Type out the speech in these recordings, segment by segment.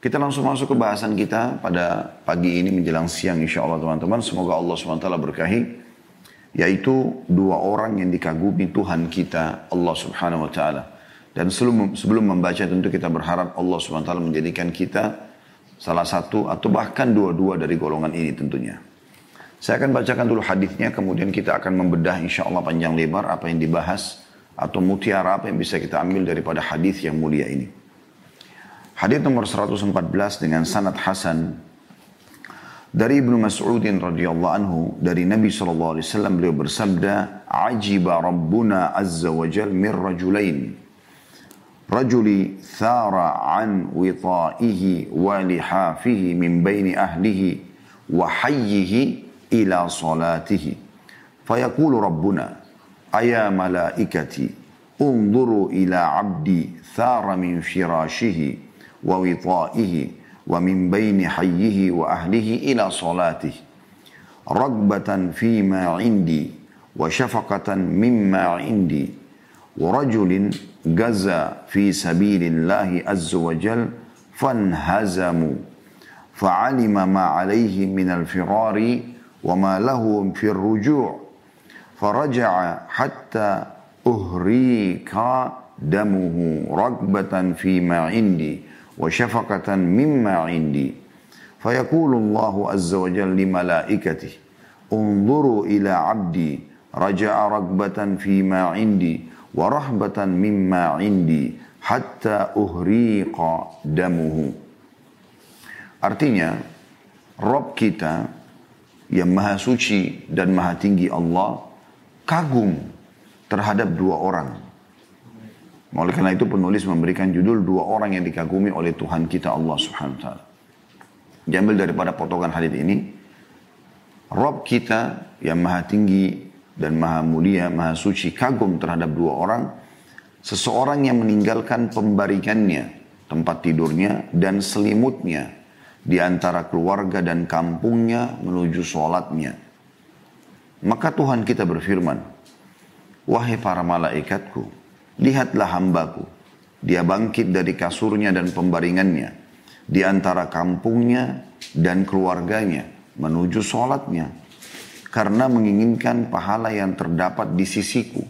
Kita langsung masuk ke bahasan kita pada pagi ini menjelang siang insya Allah teman-teman. Semoga Allah SWT berkahi. Yaitu dua orang yang dikagumi Tuhan kita Allah Subhanahu Wa Taala. Dan sebelum, sebelum membaca tentu kita berharap Allah SWT menjadikan kita salah satu atau bahkan dua-dua dari golongan ini tentunya. Saya akan bacakan dulu hadisnya, kemudian kita akan membedah insya Allah panjang lebar apa yang dibahas atau mutiara apa yang bisa kita ambil daripada hadis yang mulia ini. Hadis nomor 114 dengan sanad Hasan dari Ibnu Mas'ud radhiyallahu anhu dari Nabi sallallahu alaihi wasallam beliau bersabda ajiba rabbuna azza wa jal min rajulain. Rajuli thara an wita'ihi wa lihafihi min baini ahlihi wa hayyihi ila salatihi. Fayaqulu rabbuna aya malaikati ila abdi thara min firashihi ووطائه ومن بين حيه وأهله إلى صلاته رغبة فيما عندي وشفقة مما عندي ورجل جزى في سبيل الله عز وجل فانهزموا فعلم ما عليه من الفرار وما له في الرجوع فرجع حتى أهريك دمه رغبة فيما عندي وشفقة مما عندي فيقول الله عز وجل لملائكته انظروا إلى عبدي رجع رغبة فيما عندي ورهبة مما عندي حتى أهريق دمه Artinya, Rob kita yang maha suci dan maha tinggi Allah kagum terhadap dua orang oleh karena itu penulis memberikan judul dua orang yang dikagumi oleh Tuhan kita Allah subhanahu wa ta'ala. Diambil daripada potongan hadis ini. Rob kita yang maha tinggi dan maha mulia, maha suci kagum terhadap dua orang. Seseorang yang meninggalkan pembaringannya, tempat tidurnya dan selimutnya di antara keluarga dan kampungnya menuju sholatnya. Maka Tuhan kita berfirman, Wahai para malaikatku, Lihatlah hambaku. Dia bangkit dari kasurnya dan pembaringannya. Di antara kampungnya dan keluarganya. Menuju sholatnya. Karena menginginkan pahala yang terdapat di sisiku.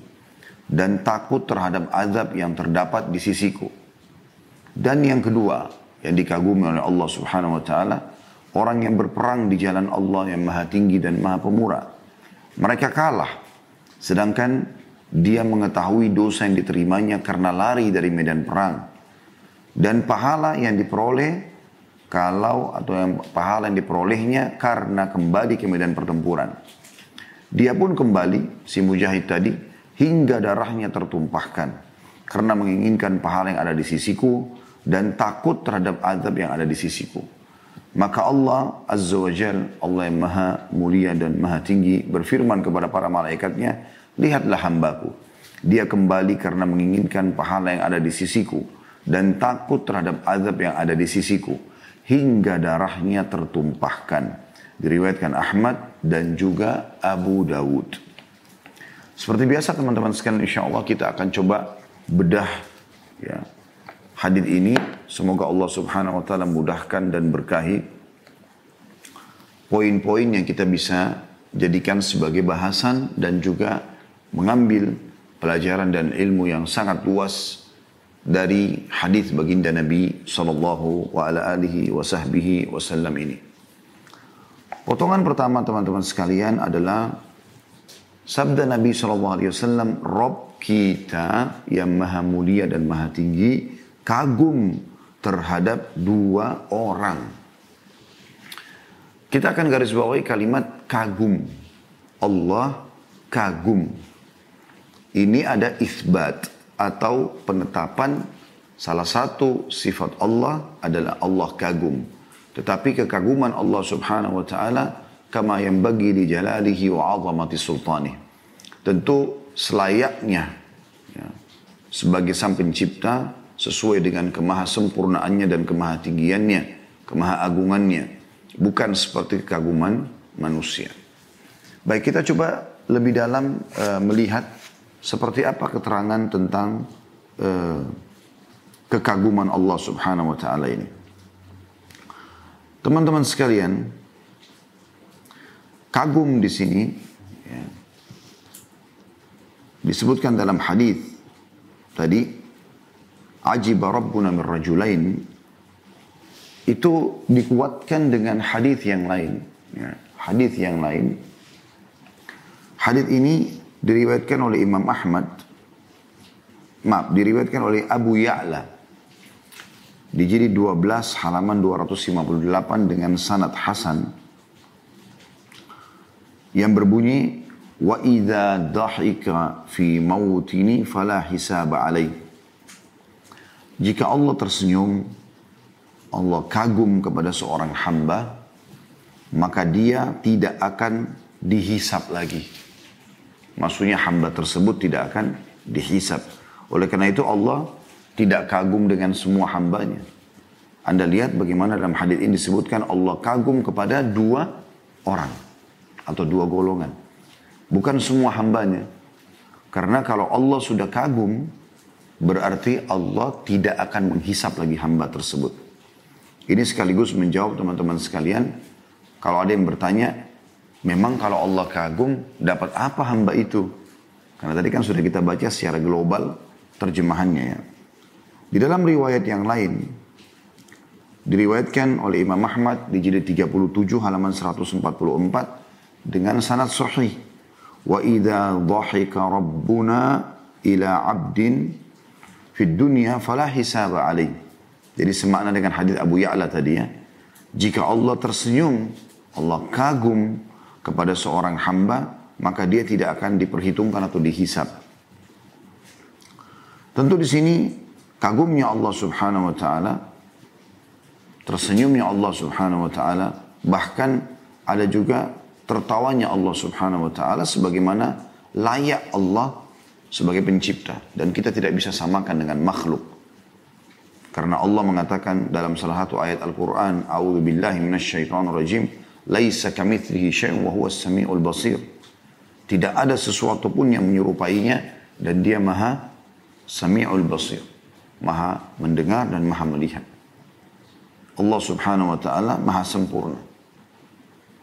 Dan takut terhadap azab yang terdapat di sisiku. Dan yang kedua. Yang dikagumi oleh Allah subhanahu wa ta'ala. Orang yang berperang di jalan Allah yang maha tinggi dan maha pemurah. Mereka kalah. Sedangkan dia mengetahui dosa yang diterimanya karena lari dari medan perang. Dan pahala yang diperoleh kalau atau yang pahala yang diperolehnya karena kembali ke medan pertempuran. Dia pun kembali, si mujahid tadi, hingga darahnya tertumpahkan. Karena menginginkan pahala yang ada di sisiku dan takut terhadap azab yang ada di sisiku. Maka Allah Azza wa Allah yang maha mulia dan maha tinggi, berfirman kepada para malaikatnya, Lihatlah hambaku. Dia kembali karena menginginkan pahala yang ada di sisiku. Dan takut terhadap azab yang ada di sisiku. Hingga darahnya tertumpahkan. Diriwayatkan Ahmad dan juga Abu Dawud. Seperti biasa teman-teman sekalian insya Allah kita akan coba bedah ya, ini. Semoga Allah subhanahu wa ta'ala mudahkan dan berkahi poin-poin yang kita bisa jadikan sebagai bahasan dan juga mengambil pelajaran dan ilmu yang sangat luas dari hadis baginda Nabi sallallahu wa ala alihi wa sahbihi wasallam ini. Potongan pertama teman-teman sekalian adalah sabda Nabi sallallahu alaihi wasallam, "Rob kita yang maha mulia dan maha tinggi kagum terhadap dua orang." Kita akan garis bawahi kalimat kagum. Allah kagum. Ini ada isbat atau penetapan salah satu sifat Allah adalah Allah kagum. Tetapi kekaguman Allah subhanahu wa ta'ala kama yang bagi di jalalihi wa azamati sultani. Tentu selayaknya ya, sebagai sang pencipta sesuai dengan kemahasempurnaannya dan kemahatinggiannya, kemahaagungannya. Bukan seperti kekaguman manusia. Baik kita coba lebih dalam uh, melihat seperti apa keterangan tentang uh, kekaguman Allah Subhanahu wa taala ini? Teman-teman sekalian, kagum di sini ya, disebutkan dalam hadis tadi ajib rabbuna min rajulain itu dikuatkan dengan hadis yang lain ya, hadis yang lain hadis ini diriwayatkan oleh Imam Ahmad. Maaf diriwayatkan oleh Abu Ya'la. Di jilid 12 halaman 258 dengan sanad hasan. Yang berbunyi wa idza dhahika fi mautini fala hisaba alaih. Jika Allah tersenyum Allah kagum kepada seorang hamba maka dia tidak akan dihisap lagi Maksudnya hamba tersebut tidak akan dihisap. Oleh karena itu Allah tidak kagum dengan semua hambanya. Anda lihat bagaimana dalam hadis ini disebutkan Allah kagum kepada dua orang atau dua golongan. Bukan semua hambanya. Karena kalau Allah sudah kagum, berarti Allah tidak akan menghisap lagi hamba tersebut. Ini sekaligus menjawab teman-teman sekalian, kalau ada yang bertanya, Memang kalau Allah kagum, dapat apa hamba itu? Karena tadi kan sudah kita baca secara global terjemahannya ya. Di dalam riwayat yang lain, diriwayatkan oleh Imam Ahmad di jilid 37 halaman 144 dengan sanad sahih. Wa idza dhahika rabbuna ila 'abdin fid dunya fala hisaba alaih. Jadi semakna dengan hadis Abu Ya'la tadi ya. Jika Allah tersenyum, Allah kagum kepada seorang hamba, maka dia tidak akan diperhitungkan atau dihisap. Tentu di sini kagumnya Allah Subhanahu wa taala, tersenyumnya Allah Subhanahu wa taala, bahkan ada juga tertawanya Allah Subhanahu wa taala sebagaimana layak Allah sebagai pencipta dan kita tidak bisa samakan dengan makhluk. Karena Allah mengatakan dalam salah satu ayat Al-Qur'an, "A'udzu billahi minasyaitonir rajim." Laisa kamitslihi syai'un wa huwa samiul basir. Tidak ada sesuatu pun yang menyerupainya dan dia maha sami'ul basir. Maha mendengar dan maha melihat. Allah subhanahu wa ta'ala maha sempurna.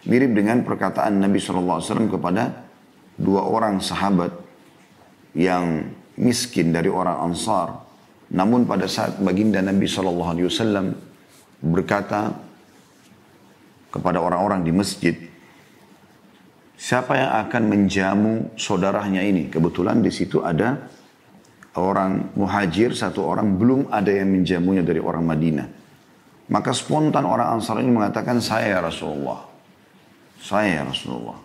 Mirip dengan perkataan Nabi SAW kepada dua orang sahabat yang miskin dari orang Ansar. Namun pada saat baginda Nabi SAW berkata, kepada orang-orang di masjid, siapa yang akan menjamu saudaranya ini? Kebetulan di situ ada orang muhajir, satu orang belum ada yang menjamunya dari orang Madinah. Maka spontan orang Ansar ini mengatakan, saya ya Rasulullah. Saya ya Rasulullah.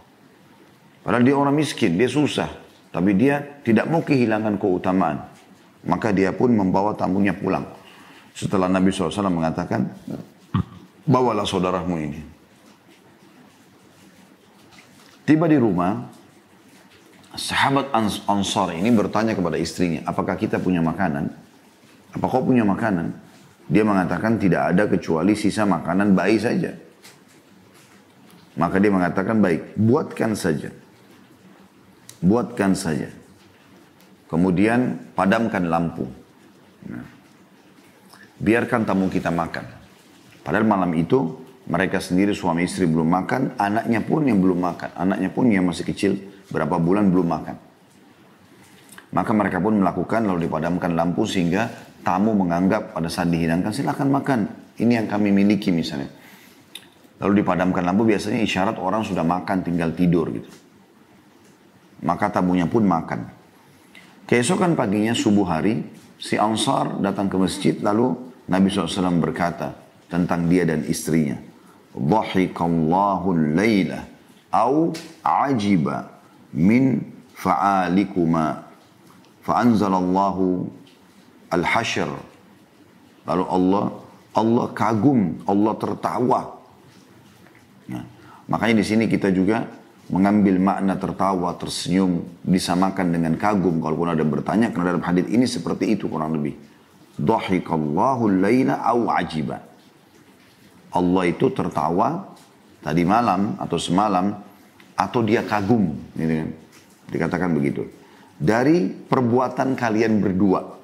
Padahal dia orang miskin, dia susah. Tapi dia tidak mau kehilangan keutamaan. Maka dia pun membawa tamunya pulang. Setelah Nabi SAW mengatakan, bawalah saudaramu ini. Tiba di rumah, sahabat Ansar ini bertanya kepada istrinya, apakah kita punya makanan? Apa kau punya makanan? Dia mengatakan tidak ada kecuali sisa makanan bayi saja. Maka dia mengatakan baik, buatkan saja. Buatkan saja. Kemudian padamkan lampu. Nah, biarkan tamu kita makan. Padahal malam itu mereka sendiri suami istri belum makan, anaknya pun yang belum makan. Anaknya pun yang masih kecil, berapa bulan belum makan. Maka mereka pun melakukan lalu dipadamkan lampu sehingga tamu menganggap pada saat dihidangkan silahkan makan. Ini yang kami miliki misalnya. Lalu dipadamkan lampu biasanya isyarat orang sudah makan tinggal tidur gitu. Maka tamunya pun makan. Keesokan paginya subuh hari si Ansar datang ke masjid lalu Nabi SAW berkata tentang dia dan istrinya. Dhahikallahu al-laila au ajiba min fa'alikuma. Fa'anzalallahu al-hashr. Lalu Allah Allah kagum Allah tertawa. Ya. makanya di sini kita juga mengambil makna tertawa tersenyum disamakan dengan kagum. Kalaupun ada bertanya karena dalam hadis ini seperti itu kurang lebih. Dhahikallahu al-laila au ajiba Allah itu tertawa tadi malam atau semalam atau dia kagum gitu kan. dikatakan begitu dari perbuatan kalian berdua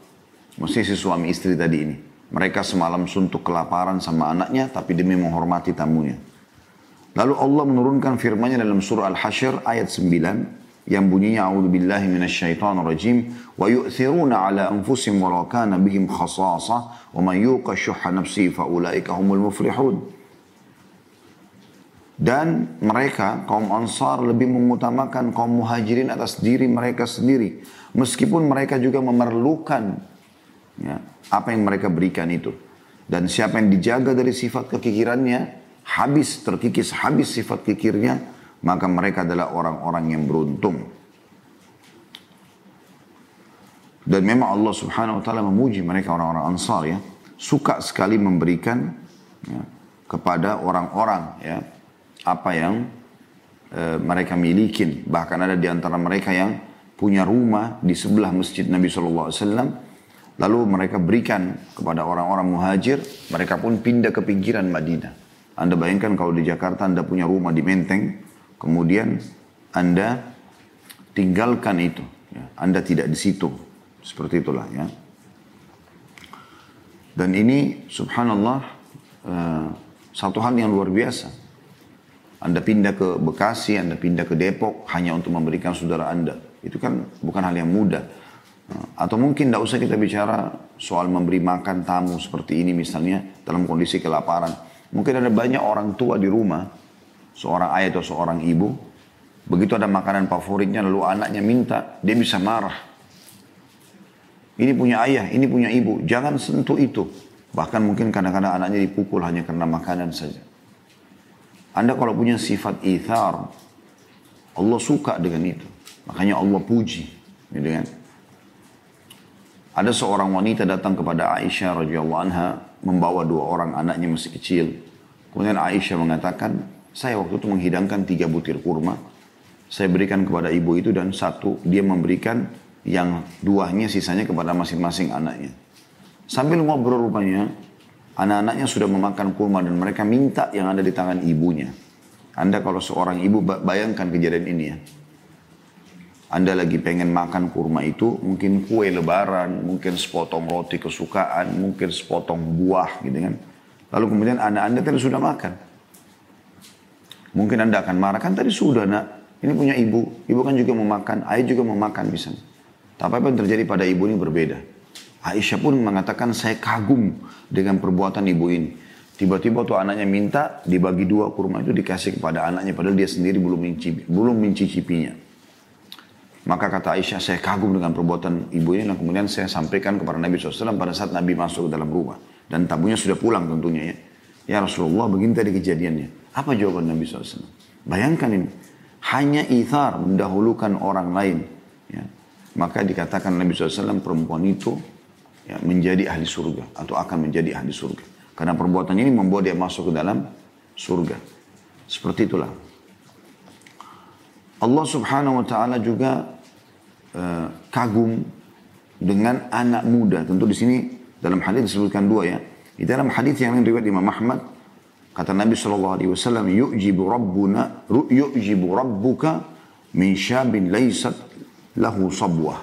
mesti si suami istri tadi ini Mereka semalam suntuk kelaparan sama anaknya, tapi demi menghormati tamunya. Lalu Allah menurunkan firman-Nya dalam surah Al-Hasyr ayat 9 yang bunyinya a'udzu billahi minasyaitonir rajim wa yu'thiruna ala anfusihim walau kana bihim khasasah wa man yuqa syuhha nafsihi fa ulaika humul muflihun. Dan mereka, kaum Ansar lebih mengutamakan kaum muhajirin atas diri mereka sendiri. Meskipun mereka juga memerlukan ya, apa yang mereka berikan itu. Dan siapa yang dijaga dari sifat kekikirannya, habis terkikis, habis sifat kikirnya, maka mereka adalah orang-orang yang beruntung. Dan memang Allah subhanahu wa ta'ala memuji mereka orang-orang ansar ya. Suka sekali memberikan ya, kepada orang-orang ya apa yang e, mereka miliki. Bahkan ada di antara mereka yang punya rumah di sebelah masjid Nabi SAW. Lalu mereka berikan kepada orang-orang muhajir, mereka pun pindah ke pinggiran Madinah. Anda bayangkan kalau di Jakarta Anda punya rumah di Menteng, kemudian Anda tinggalkan itu. Ya. Anda tidak di situ. Seperti itulah ya. Dan ini subhanallah uh, satu hal yang luar biasa. Anda pindah ke Bekasi, Anda pindah ke Depok hanya untuk memberikan saudara Anda. Itu kan bukan hal yang mudah. Atau mungkin tidak usah kita bicara soal memberi makan tamu seperti ini misalnya dalam kondisi kelaparan. Mungkin ada banyak orang tua di rumah, seorang ayah atau seorang ibu, begitu ada makanan favoritnya lalu anaknya minta, dia bisa marah. Ini punya ayah, ini punya ibu, jangan sentuh itu. Bahkan mungkin kadang-kadang anaknya dipukul hanya karena makanan saja. Anda kalau punya sifat ithar, Allah suka dengan itu. Makanya Allah puji. Gitu kan? Ada seorang wanita datang kepada Aisyah radhiyallahu anha membawa dua orang anaknya masih kecil. Kemudian Aisyah mengatakan, saya waktu itu menghidangkan tiga butir kurma. Saya berikan kepada ibu itu dan satu dia memberikan yang duanya sisanya kepada masing-masing anaknya. Sambil ngobrol rupanya, Anak-anaknya sudah memakan kurma dan mereka minta yang ada di tangan ibunya. Anda kalau seorang ibu bayangkan kejadian ini ya. Anda lagi pengen makan kurma itu, mungkin kue lebaran, mungkin sepotong roti kesukaan, mungkin sepotong buah gitu kan. Lalu kemudian anak Anda tadi sudah makan. Mungkin Anda akan marah, kan tadi sudah nak, ini punya ibu, ibu kan juga mau makan, ayah juga mau makan bisa. Tapi apa yang terjadi pada ibu ini berbeda. Aisyah pun mengatakan saya kagum dengan perbuatan ibu ini. Tiba-tiba tuh anaknya minta dibagi dua kurma itu dikasih kepada anaknya padahal dia sendiri belum mencicipi, belum mencicipinya. Maka kata Aisyah saya kagum dengan perbuatan ibu ini dan kemudian saya sampaikan kepada Nabi SAW pada saat Nabi masuk ke dalam rumah. Dan tamunya sudah pulang tentunya ya. Ya Rasulullah begini tadi kejadiannya. Apa jawaban Nabi SAW? Bayangkan ini. Hanya ithar mendahulukan orang lain. Ya. Maka dikatakan Nabi SAW perempuan itu ya, menjadi ahli surga atau akan menjadi ahli surga. Karena perbuatan ini membuat dia masuk ke dalam surga. Seperti itulah. Allah subhanahu wa ta'ala juga uh, kagum dengan anak muda. Tentu di sini dalam hadis disebutkan dua ya. Di dalam hadis yang riwayat Imam Ahmad kata Nabi sallallahu alaihi wasallam yu'jibu rabbuna yu'jibu rabbuka min syabin laysat lahu sabwah.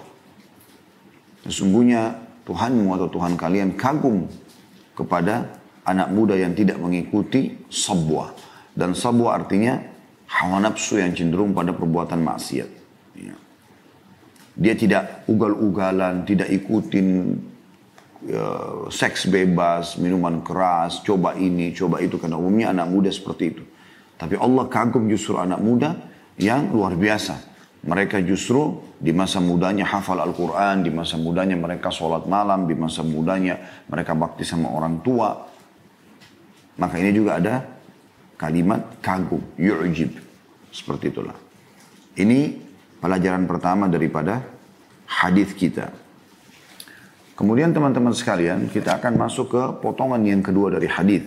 Sesungguhnya Tuhanmu atau Tuhan kalian kagum kepada anak muda yang tidak mengikuti sabwa. Dan sabwa artinya hawa nafsu yang cenderung pada perbuatan maksiat. Ya. Dia tidak ugal-ugalan, tidak ikutin uh, seks bebas, minuman keras, coba ini, coba itu. Karena umumnya anak muda seperti itu. Tapi Allah kagum justru anak muda yang luar biasa mereka justru di masa mudanya hafal Al-Quran, di masa mudanya mereka sholat malam, di masa mudanya mereka bakti sama orang tua. Maka ini juga ada kalimat kagum, yu'jib. Seperti itulah. Ini pelajaran pertama daripada hadis kita. Kemudian teman-teman sekalian, kita akan masuk ke potongan yang kedua dari hadis.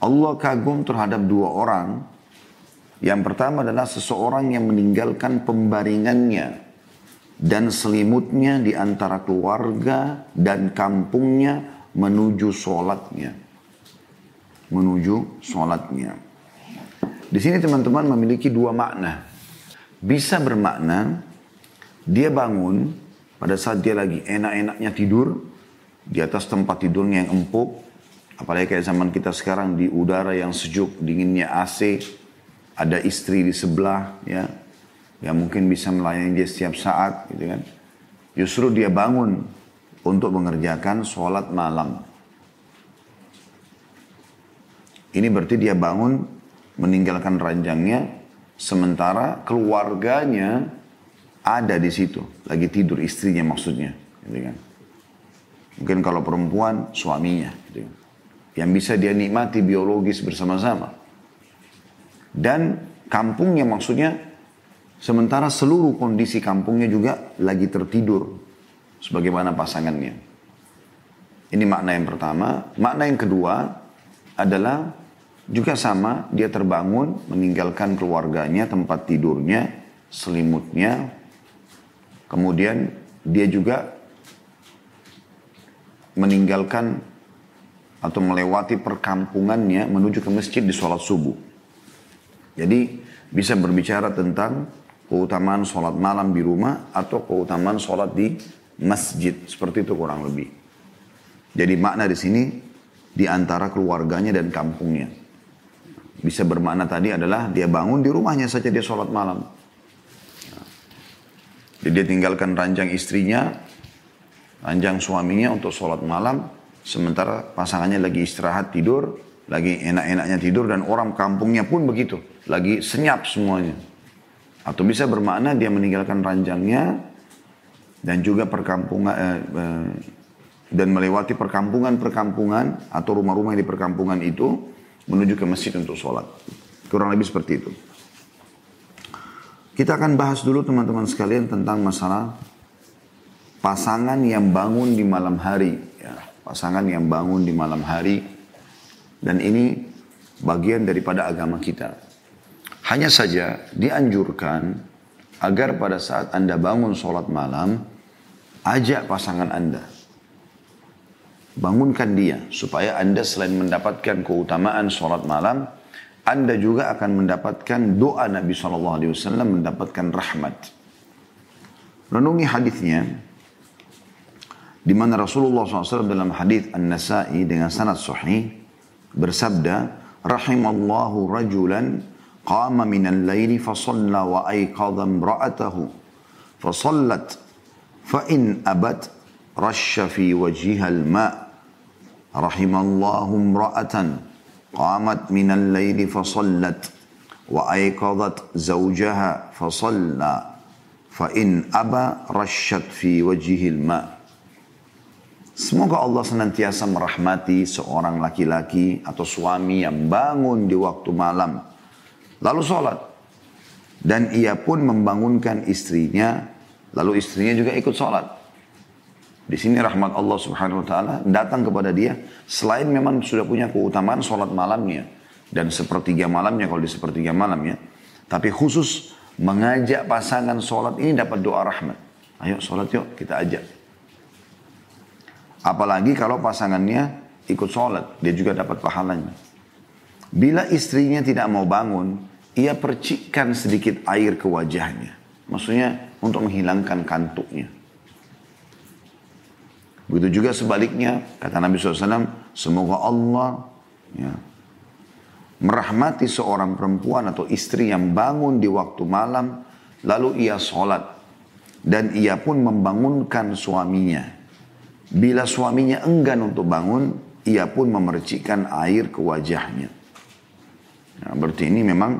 Allah kagum terhadap dua orang yang pertama adalah seseorang yang meninggalkan pembaringannya dan selimutnya di antara keluarga dan kampungnya menuju sholatnya. Menuju sholatnya. Di sini teman-teman memiliki dua makna. Bisa bermakna dia bangun pada saat dia lagi enak-enaknya tidur, di atas tempat tidurnya yang empuk, apalagi kayak zaman kita sekarang di udara yang sejuk, dinginnya AC, ada istri di sebelah, ya, yang mungkin bisa melayani dia setiap saat, gitu kan. Justru dia bangun untuk mengerjakan sholat malam. Ini berarti dia bangun meninggalkan ranjangnya, sementara keluarganya ada di situ, lagi tidur istrinya maksudnya, gitu kan. Mungkin kalau perempuan suaminya, gitu kan. yang bisa dia nikmati biologis bersama-sama. Dan kampungnya maksudnya sementara seluruh kondisi kampungnya juga lagi tertidur sebagaimana pasangannya. Ini makna yang pertama. Makna yang kedua adalah juga sama, dia terbangun meninggalkan keluarganya, tempat tidurnya, selimutnya. Kemudian dia juga meninggalkan atau melewati perkampungannya menuju ke masjid di sholat subuh. Jadi bisa berbicara tentang keutamaan sholat malam di rumah atau keutamaan sholat di masjid. Seperti itu kurang lebih. Jadi makna di sini di antara keluarganya dan kampungnya. Bisa bermakna tadi adalah dia bangun di rumahnya saja dia sholat malam. Jadi dia tinggalkan ranjang istrinya, ranjang suaminya untuk sholat malam, sementara pasangannya lagi istirahat tidur, lagi enak-enaknya tidur dan orang kampungnya pun begitu, lagi senyap semuanya. Atau bisa bermakna dia meninggalkan ranjangnya dan juga perkampungan eh, eh, dan melewati perkampungan-perkampungan atau rumah-rumah di perkampungan itu menuju ke masjid untuk sholat. Kurang lebih seperti itu. Kita akan bahas dulu teman-teman sekalian tentang masalah pasangan yang bangun di malam hari. Ya, pasangan yang bangun di malam hari. Dan ini bagian daripada agama kita. Hanya saja dianjurkan agar pada saat Anda bangun sholat malam, ajak pasangan Anda. Bangunkan dia supaya Anda selain mendapatkan keutamaan sholat malam, Anda juga akan mendapatkan doa Nabi SAW mendapatkan rahmat. Renungi hadisnya di mana Rasulullah SAW dalam hadis An-Nasa'i dengan sanad sahih bersabda, "Rahimallahu rajulan qama min al-laili fa wa ayqadha imra'atahu. Fa sallat fa in abat rasha fi wajhiha al-ma' rahimallahu imra'atan sallat wa ayqadhat zawjaha fa shalla fa in aba rashat fi wajhihi al-ma' Semoga Allah senantiasa merahmati seorang laki-laki atau suami yang bangun di waktu malam. Lalu sholat. Dan ia pun membangunkan istrinya. Lalu istrinya juga ikut sholat. Di sini rahmat Allah subhanahu wa ta'ala datang kepada dia. Selain memang sudah punya keutamaan sholat malamnya. Dan sepertiga malamnya kalau di sepertiga malamnya. Tapi khusus mengajak pasangan sholat ini dapat doa rahmat. Ayo sholat yuk kita ajak. Apalagi kalau pasangannya ikut sholat, dia juga dapat pahalanya. Bila istrinya tidak mau bangun, ia percikkan sedikit air ke wajahnya. Maksudnya untuk menghilangkan kantuknya. Begitu juga sebaliknya, kata Nabi SAW, semoga Allah ya, merahmati seorang perempuan atau istri yang bangun di waktu malam, lalu ia sholat. Dan ia pun membangunkan suaminya Bila suaminya enggan untuk bangun, ia pun memercikkan air ke wajahnya. Nah, berarti ini memang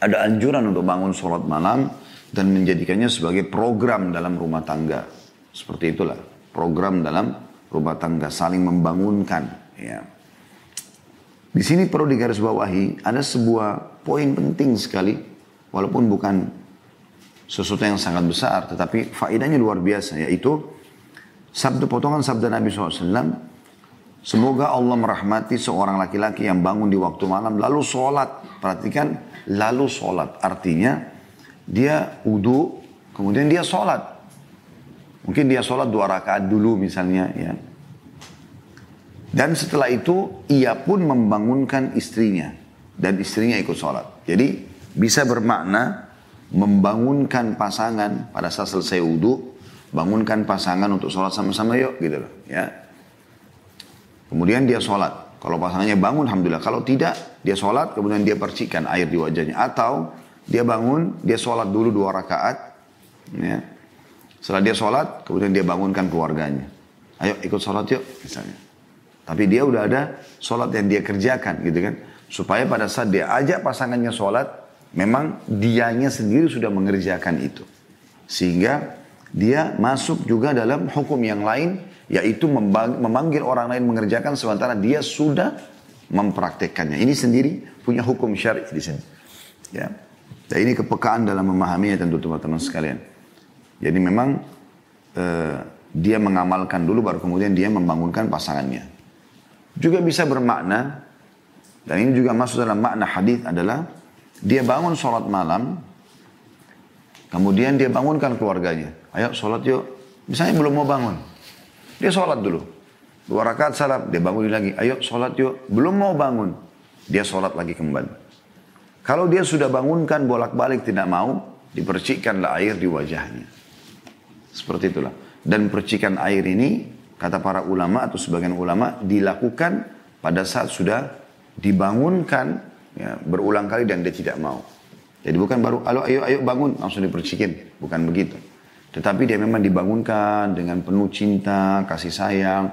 ada anjuran untuk bangun sholat malam dan menjadikannya sebagai program dalam rumah tangga. Seperti itulah, program dalam rumah tangga, saling membangunkan. Ya. Di sini perlu digarisbawahi, ada sebuah poin penting sekali, walaupun bukan sesuatu yang sangat besar, tetapi faedahnya luar biasa, yaitu Sabda potongan sabda Nabi SAW. Semoga Allah merahmati seorang laki-laki yang bangun di waktu malam lalu sholat. Perhatikan lalu sholat. Artinya dia wudhu kemudian dia sholat. Mungkin dia sholat dua rakaat dulu misalnya ya. Dan setelah itu ia pun membangunkan istrinya. Dan istrinya ikut sholat. Jadi bisa bermakna membangunkan pasangan pada saat selesai wudhu bangunkan pasangan untuk sholat sama-sama yuk gitu loh ya. Kemudian dia sholat. Kalau pasangannya bangun, alhamdulillah. Kalau tidak, dia sholat, kemudian dia percikan air di wajahnya. Atau dia bangun, dia sholat dulu dua rakaat. Ya. Setelah dia sholat, kemudian dia bangunkan keluarganya. Ayo ikut sholat yuk, misalnya. Tapi dia udah ada sholat yang dia kerjakan gitu kan. Supaya pada saat dia ajak pasangannya sholat, memang dianya sendiri sudah mengerjakan itu. Sehingga dia masuk juga dalam hukum yang lain yaitu memanggil orang lain mengerjakan sementara dia sudah mempraktekkannya. Ini sendiri punya hukum syar'i di sini. Ya. Dan ini kepekaan dalam memahaminya tentu teman-teman sekalian. Jadi memang eh, dia mengamalkan dulu baru kemudian dia membangunkan pasangannya. Juga bisa bermakna dan ini juga masuk dalam makna hadis adalah dia bangun sholat malam kemudian dia bangunkan keluarganya. Ayo sholat yuk. Misalnya belum mau bangun. Dia sholat dulu. Dua rakaat salam, dia bangun lagi. Ayo sholat yuk. Belum mau bangun. Dia sholat lagi kembali. Kalau dia sudah bangunkan bolak-balik tidak mau, dipercikkanlah air di wajahnya. Seperti itulah. Dan percikan air ini, kata para ulama atau sebagian ulama, dilakukan pada saat sudah dibangunkan ya, berulang kali dan dia tidak mau. Jadi bukan baru, ayo, ayo, ayo bangun, langsung dipercikin. Bukan begitu. Tetapi dia memang dibangunkan dengan penuh cinta, kasih sayang.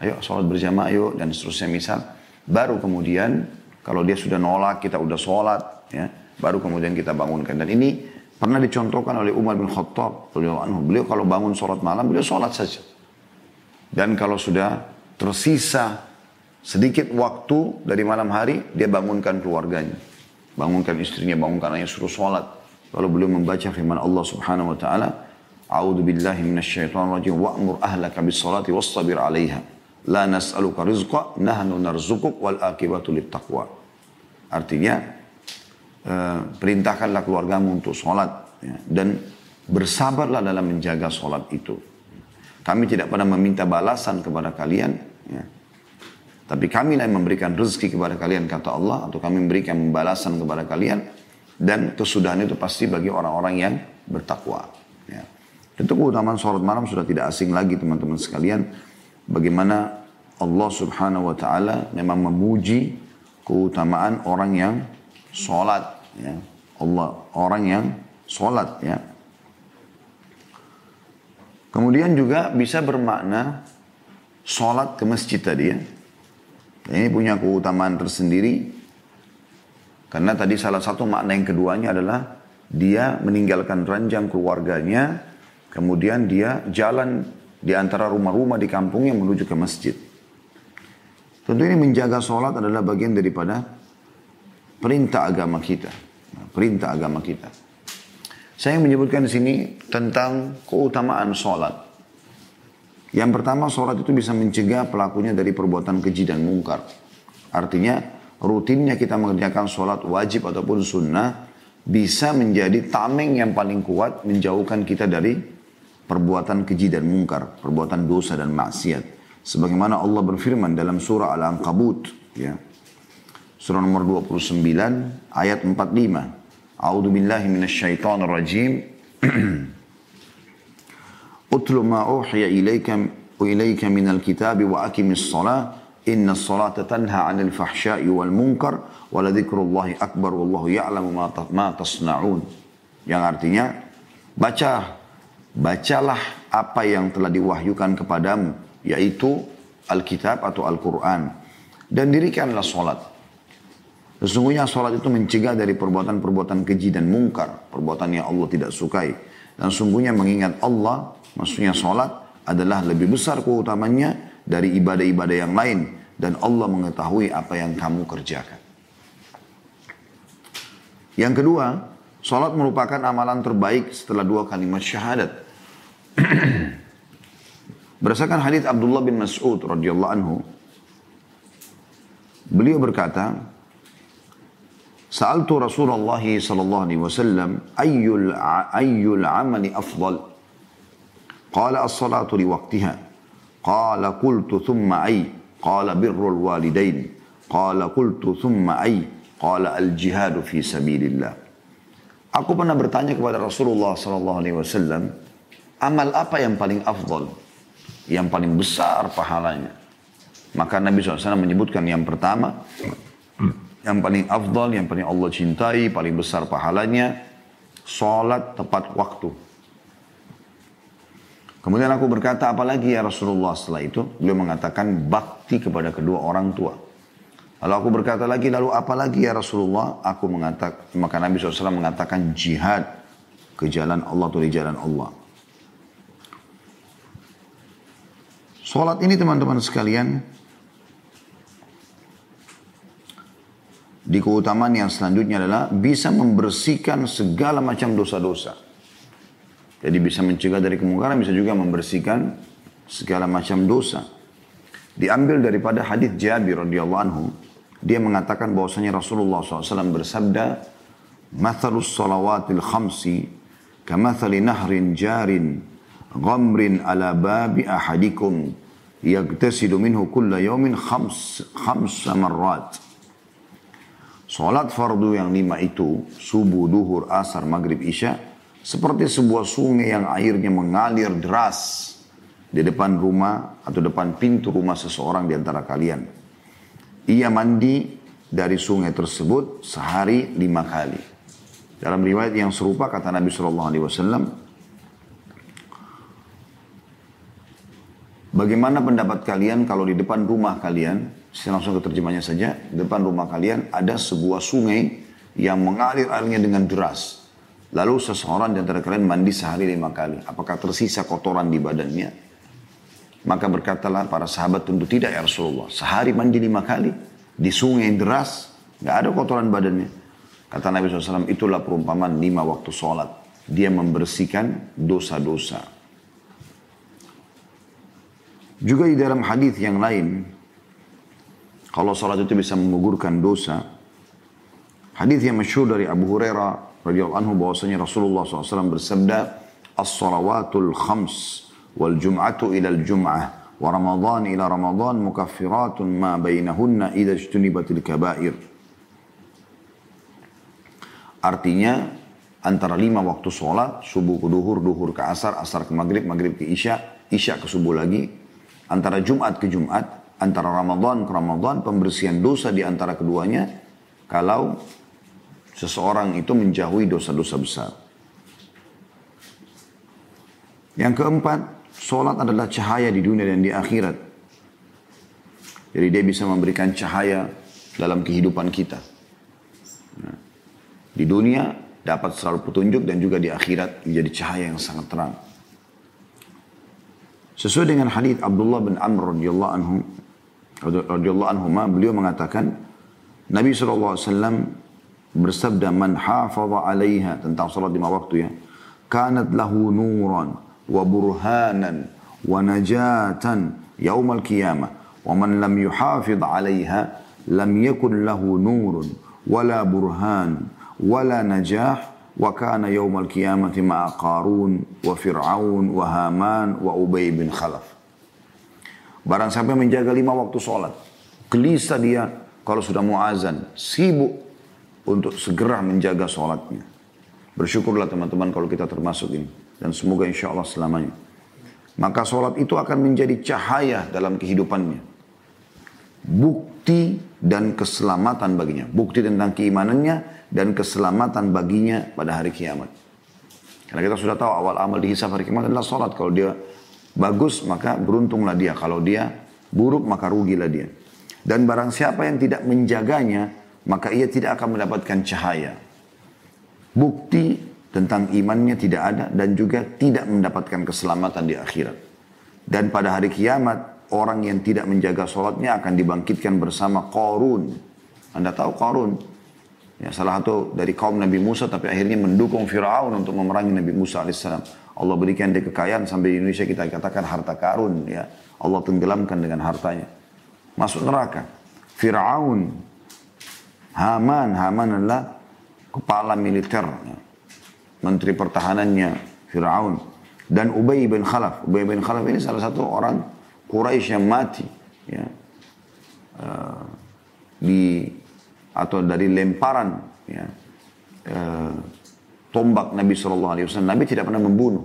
Ayo sholat berjamaah yuk dan seterusnya misal. Baru kemudian kalau dia sudah nolak kita udah sholat ya. Baru kemudian kita bangunkan. Dan ini pernah dicontohkan oleh Umar bin Khattab. Beliau kalau bangun sholat malam beliau sholat saja. Dan kalau sudah tersisa sedikit waktu dari malam hari dia bangunkan keluarganya. Bangunkan istrinya, bangunkan anaknya suruh sholat. Lalu beliau membaca firman Allah subhanahu wa ta'ala A'udzu billahi minasyaitonir rajim wa'mur ahlaka bis salati wastabir 'alaiha. La nas'aluka rizqa nahnu narzuquk wal akibatu taqwa. Artinya uh, perintahkanlah keluargamu untuk sholat ya, dan bersabarlah dalam menjaga sholat itu. Kami tidak pernah meminta balasan kepada kalian, ya. tapi kami yang memberikan rezeki kepada kalian kata Allah atau kami memberikan balasan kepada kalian dan kesudahan itu pasti bagi orang-orang yang bertakwa. Ya. Tentu keutamaan sholat malam sudah tidak asing lagi teman-teman sekalian. Bagaimana Allah subhanahu wa ta'ala memang memuji keutamaan orang yang sholat. Ya. Allah, orang yang sholat. Ya. Kemudian juga bisa bermakna sholat ke masjid tadi ya. Ini punya keutamaan tersendiri. Karena tadi salah satu makna yang keduanya adalah dia meninggalkan ranjang keluarganya Kemudian dia jalan di antara rumah-rumah di kampungnya menuju ke masjid. Tentu ini menjaga sholat adalah bagian daripada perintah agama kita. Perintah agama kita. Saya menyebutkan di sini tentang keutamaan sholat. Yang pertama sholat itu bisa mencegah pelakunya dari perbuatan keji dan mungkar. Artinya rutinnya kita mengerjakan sholat wajib ataupun sunnah bisa menjadi tameng yang paling kuat menjauhkan kita dari perbuatan keji dan mungkar, perbuatan dosa dan maksiat. Sebagaimana Allah berfirman dalam surah Al-Ankabut, ya. Surah nomor 29 ayat 45. A'udzu billahi minasyaitonir rajim. Utlu ma uhiya ilaika ilaika minal kitabi wa aqimis shalah inna salata tanha 'anil fahsya'i wal munkar wa ladzikrullahi akbar wallahu ya'lamu ma tasna'un. Yang artinya baca bacalah apa yang telah diwahyukan kepadamu, yaitu Alkitab atau Al-Quran. Dan dirikanlah sholat. Sesungguhnya sholat itu mencegah dari perbuatan-perbuatan keji dan mungkar. Perbuatan yang Allah tidak sukai. Dan sungguhnya mengingat Allah, maksudnya sholat adalah lebih besar keutamanya dari ibadah-ibadah yang lain. Dan Allah mengetahui apa yang kamu kerjakan. Yang kedua, Salat merupakan amalan terbaik setelah dua kalimat syahadat. Berdasarkan hadis Abdullah bin Mas'ud radhiyallahu anhu, beliau berkata, Sa'altu Rasulullah sallallahu alaihi wasallam ayyul ayyul amali afdal? Qala as-salatu li waqtiha. Qala qultu thumma ay? Qala birrul walidain. Qala qultu thumma ay? Qala al-jihadu fi sabilillah. Aku pernah bertanya kepada Rasulullah Sallallahu Alaihi Wasallam, amal apa yang paling afdol? Yang paling besar pahalanya. Maka Nabi SAW menyebutkan yang pertama, yang paling afdol, yang paling Allah cintai, paling besar pahalanya, sholat tepat waktu. Kemudian aku berkata, apalagi ya Rasulullah setelah itu? Beliau mengatakan bakti kepada kedua orang tua. Lalu aku berkata lagi, lalu apalagi ya Rasulullah? Aku mengatakan, maka Nabi SAW mengatakan jihad ke jalan Allah atau di jalan Allah. Sholat ini teman-teman sekalian, di keutamaan yang selanjutnya adalah bisa membersihkan segala macam dosa-dosa. Jadi bisa mencegah dari kemungkaran, bisa juga membersihkan segala macam dosa. Diambil daripada hadis Jabir radhiyallahu anhu, dia mengatakan bahwasanya Rasulullah SAW bersabda, "Mathalus salawatil khamsi kamathali nahrin jarin ghamrin ala babi ahadikum yagtasidu minhu kulla yawmin khams khamsa marrat." Salat fardu yang lima itu, subuh, duhur, asar, maghrib, isya, seperti sebuah sungai yang airnya mengalir deras di depan rumah atau depan pintu rumah seseorang di antara kalian. Ia mandi dari sungai tersebut sehari lima kali. Dalam riwayat yang serupa kata Nabi Shallallahu Alaihi Wasallam, Bagaimana pendapat kalian kalau di depan rumah kalian saya langsung ke terjemahnya saja. Depan rumah kalian ada sebuah sungai yang mengalir airnya dengan deras. Lalu seseorang di antara kalian mandi sehari lima kali. Apakah tersisa kotoran di badannya? Maka berkatalah para sahabat tentu tidak ya Rasulullah. Sehari mandi lima kali. Di sungai deras. Gak ada kotoran badannya. Kata Nabi SAW itulah perumpamaan lima waktu sholat. Dia membersihkan dosa-dosa. Juga di dalam hadis yang lain kalau salat itu bisa menggugurkan dosa. Hadis yang masyhur dari Abu Hurairah radhiyallahu anhu bahwasanya Rasulullah SAW bersabda, "As-salawatul khams wal jum'atu ila al-jum'ah wa Ramadan ila Ramadan mukaffiratun ma bainahunna idza ijtunibatil kaba'ir." Artinya antara lima waktu sholat, subuh ke duhur, duhur ke asar, asar ke maghrib, maghrib ke isya, isya ke subuh lagi, antara Jumat ke Jumat, antara Ramadan ke Ramadan, pembersihan dosa di antara keduanya, kalau seseorang itu menjauhi dosa-dosa besar. Yang keempat, sholat adalah cahaya di dunia dan di akhirat. Jadi dia bisa memberikan cahaya dalam kehidupan kita. Nah, di dunia dapat selalu petunjuk dan juga di akhirat menjadi cahaya yang sangat terang. Sesuai dengan hadis Abdullah bin Amr radhiyallahu anhu radhiyallahu anhu beliau mengatakan Nabi SAW bersabda man hafaza alaiha tentang salat lima waktu ya kanat lahu nuran wa burhanan wa najatan yaumal qiyamah wa man lam yuhafid alaiha lam yakun lahu nurun wala burhan wala najah wa kana yaumal qiyamati ma'a qarun wa fir'aun wa haman Barang sampai menjaga lima waktu sholat. Gelisah dia kalau sudah mau azan. Sibuk untuk segera menjaga sholatnya. Bersyukurlah teman-teman kalau kita termasuk ini. Dan semoga insya Allah selamanya. Maka sholat itu akan menjadi cahaya dalam kehidupannya. Bukti dan keselamatan baginya. Bukti tentang keimanannya dan keselamatan baginya pada hari kiamat. Karena kita sudah tahu awal amal dihisap hari kiamat adalah sholat. Kalau dia bagus maka beruntunglah dia. Kalau dia buruk maka rugilah dia. Dan barang siapa yang tidak menjaganya, maka ia tidak akan mendapatkan cahaya. Bukti tentang imannya tidak ada dan juga tidak mendapatkan keselamatan di akhirat. Dan pada hari kiamat, orang yang tidak menjaga sholatnya akan dibangkitkan bersama Korun. Anda tahu Korun? Ya, salah satu dari kaum Nabi Musa tapi akhirnya mendukung Fir'aun untuk memerangi Nabi Musa alaihissalam. Allah berikan dia kekayaan sampai di Indonesia kita katakan harta karun ya. Allah tenggelamkan dengan hartanya. Masuk neraka. Fir'aun. Haman. Haman adalah kepala militer. Ya. Menteri pertahanannya Fir'aun. Dan Ubay bin Khalaf. Ubay bin Khalaf ini salah satu orang Quraisy yang mati. Ya. Uh, di atau dari lemparan ya, uh, tombak Nabi Shallallahu Alaihi Wasallam. Nabi tidak pernah membunuh.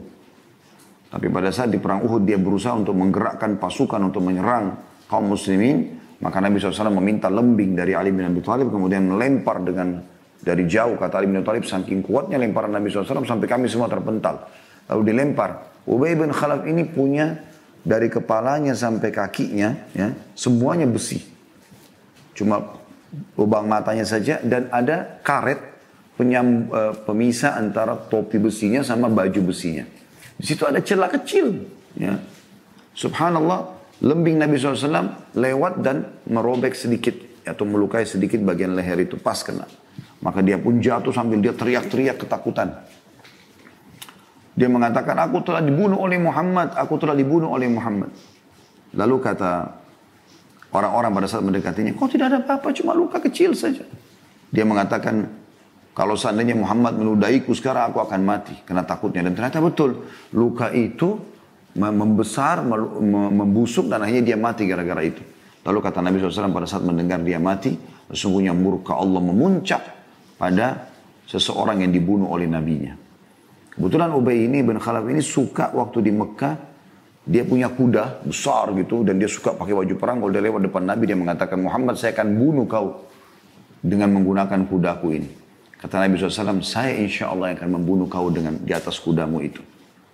Tapi pada saat di perang Uhud dia berusaha untuk menggerakkan pasukan untuk menyerang kaum muslimin. Maka Nabi SAW meminta lembing dari Ali bin Abi Thalib kemudian melempar dengan dari jauh kata Ali bin Abi Thalib saking kuatnya lemparan Nabi SAW sampai kami semua terpental. Lalu dilempar. Ubay bin Khalaf ini punya dari kepalanya sampai kakinya ya semuanya besi. Cuma lubang matanya saja dan ada karet penyam, uh, pemisah antara topi besinya sama baju besinya. Di situ ada celah kecil. Ya. Subhanallah, lembing Nabi SAW lewat dan merobek sedikit atau melukai sedikit bagian leher itu pas kena. Maka dia pun jatuh sambil dia teriak-teriak ketakutan. Dia mengatakan, aku telah dibunuh oleh Muhammad, aku telah dibunuh oleh Muhammad. Lalu kata orang-orang pada saat mendekatinya, kau tidak ada apa-apa, cuma luka kecil saja. Dia mengatakan, kalau seandainya Muhammad menudaiku sekarang aku akan mati karena takutnya. Dan ternyata betul. Luka itu membesar, membusuk dan akhirnya dia mati gara-gara itu. Lalu kata Nabi SAW pada saat mendengar dia mati, sesungguhnya murka Allah memuncak pada seseorang yang dibunuh oleh nabinya. Kebetulan Ubay ini bin Khalaf ini suka waktu di Mekah dia punya kuda besar gitu dan dia suka pakai baju perang kalau dia lewat depan Nabi dia mengatakan Muhammad saya akan bunuh kau dengan menggunakan kudaku ini. Kata Nabi SAW, saya insya Allah akan membunuh kau dengan di atas kudamu itu.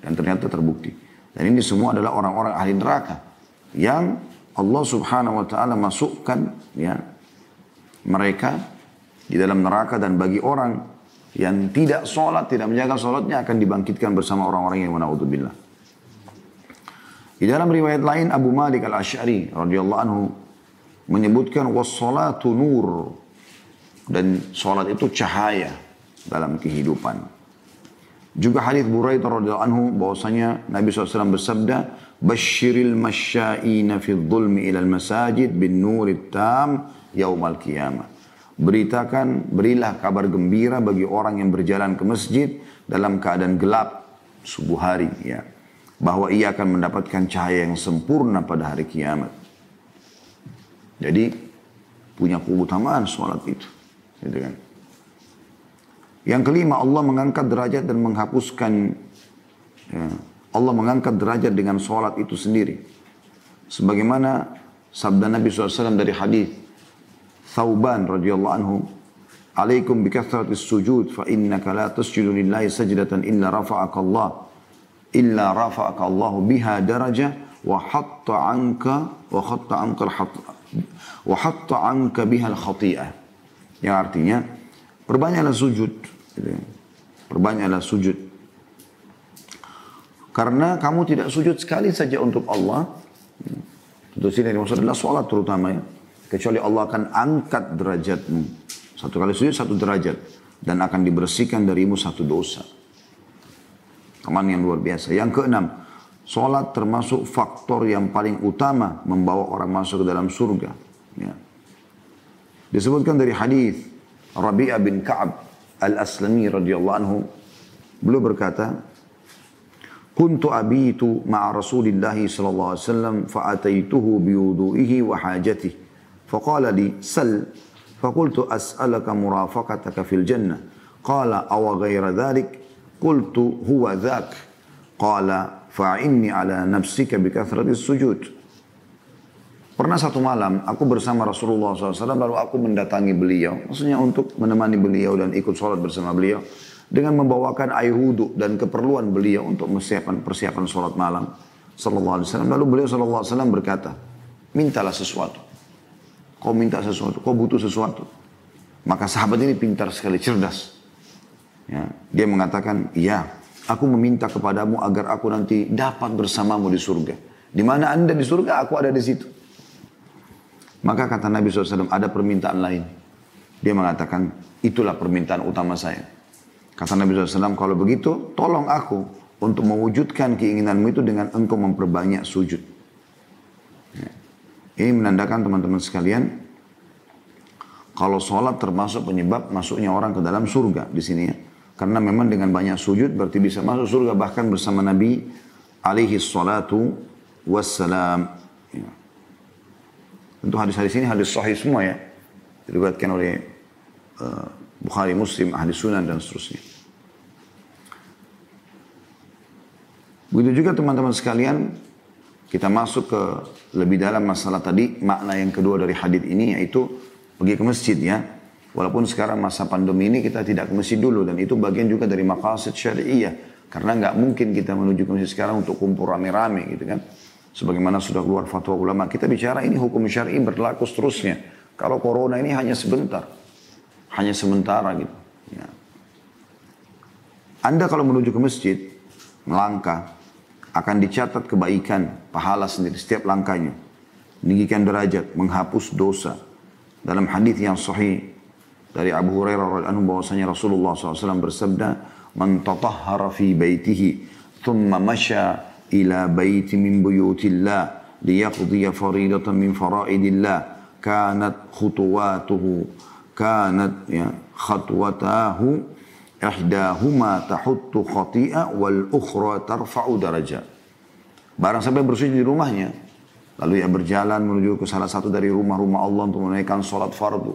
Dan ternyata terbukti. Dan ini semua adalah orang-orang ahli neraka. Yang Allah subhanahu wa ta'ala masukkan ya mereka di dalam neraka dan bagi orang yang tidak sholat, tidak menjaga sholatnya akan dibangkitkan bersama orang-orang yang mena'udzubillah. Di dalam riwayat lain Abu Malik al-Ash'ari radhiyallahu anhu menyebutkan wassalatu nur dan sholat itu cahaya dalam kehidupan. Juga hadis Buraidah radhiyallahu anhu bahwasanya Nabi SAW bersabda, "Basyiril masya'ina fi dhulmi ilal masajid bin nurit tam yaumal qiyamah." Beritakan, berilah kabar gembira bagi orang yang berjalan ke masjid dalam keadaan gelap subuh hari ya. Bahwa ia akan mendapatkan cahaya yang sempurna pada hari kiamat. Jadi punya keutamaan sholat itu. Gitu kan. Yang kelima Allah mengangkat derajat dan menghapuskan ya, Allah mengangkat derajat dengan sholat itu sendiri. Sebagaimana sabda Nabi SAW dari hadis Thauban radhiyallahu anhu Alaikum bikathratis sujud fa innaka la tasjudu lillahi sajdatan illa rafa'aka Allah illa rafa'aka Allah biha daraja wa hatta anka wa hatta anka wa hatta anka biha al-khati'ah yang artinya perbanyaklah sujud. Gitu ya. Perbanyaklah sujud. Karena kamu tidak sujud sekali saja untuk Allah. Tentu sini maksud adalah sholat terutama ya. Kecuali Allah akan angkat derajatmu. Satu kali sujud satu derajat. Dan akan dibersihkan darimu satu dosa. Teman yang luar biasa. Yang keenam. Sholat termasuk faktor yang paling utama membawa orang masuk ke dalam surga. Ya. Disebutkan dari hadis Rabi'ah bin Ka'ab Al-Aslami radhiyallahu anhu beliau berkata Kuntu abitu ma'a Rasulillah sallallahu alaihi wasallam fa'ataituhu biwudu'ihi wa hajatihi faqala li sal فقلت أسألك مرافقتك في الجنة قال أو غير ذلك قلت هو ذاك قال فعني على نفسك بكثرة السجود Pernah satu malam aku bersama Rasulullah SAW lalu aku mendatangi beliau. Maksudnya untuk menemani beliau dan ikut sholat bersama beliau. Dengan membawakan air wudhu dan keperluan beliau untuk persiapan persiapan sholat malam. Sallallahu Alaihi Wasallam. Lalu beliau Sallallahu Alaihi Wasallam berkata, mintalah sesuatu. Kau minta sesuatu, kau butuh sesuatu. Maka sahabat ini pintar sekali, cerdas. Ya, dia mengatakan, iya, aku meminta kepadamu agar aku nanti dapat bersamamu di surga. Di mana anda di surga, aku ada di situ. Maka kata Nabi SAW, ada permintaan lain. Dia mengatakan, itulah permintaan utama saya. Kata Nabi SAW, kalau begitu, tolong aku untuk mewujudkan keinginanmu itu dengan engkau memperbanyak sujud. Ya. Ini menandakan teman-teman sekalian, kalau sholat termasuk penyebab masuknya orang ke dalam surga di sini ya. Karena memang dengan banyak sujud berarti bisa masuk surga bahkan bersama Nabi alaihi salatu wassalam. Tentu hadis-hadis ini hadis sahih semua ya. Diriwayatkan oleh uh, Bukhari, Muslim, Ahli Sunan dan seterusnya. Begitu juga teman-teman sekalian, kita masuk ke lebih dalam masalah tadi, makna yang kedua dari hadis ini yaitu pergi ke masjid ya. Walaupun sekarang masa pandemi ini kita tidak ke masjid dulu dan itu bagian juga dari maqasid syari'iyah. Karena nggak mungkin kita menuju ke masjid sekarang untuk kumpul rame-rame gitu kan. Sebagaimana sudah keluar fatwa ulama, kita bicara ini hukum syar'i berlaku seterusnya. Kalau corona ini hanya sebentar, hanya sementara gitu. Ya. Anda kalau menuju ke masjid, melangkah, akan dicatat kebaikan, pahala sendiri setiap langkahnya. Meninggikan derajat, menghapus dosa. Dalam hadis yang sahih dari Abu Hurairah radhiyallahu bahwasanya Rasulullah SAW bersabda, "Man tatahhara fi baitihi, thumma masya ila baiti min buyutillah liyaqdiya faridatan min faraidillah, kanat khutuwatuhu, kanat ya khatwatahu ihdahuma tahuttu khati'a wal ukhra tarfa'u darajat. Barang sampai bersujud di rumahnya, lalu ia berjalan menuju ke salah satu dari rumah-rumah Allah untuk menaikkan sholat fardu.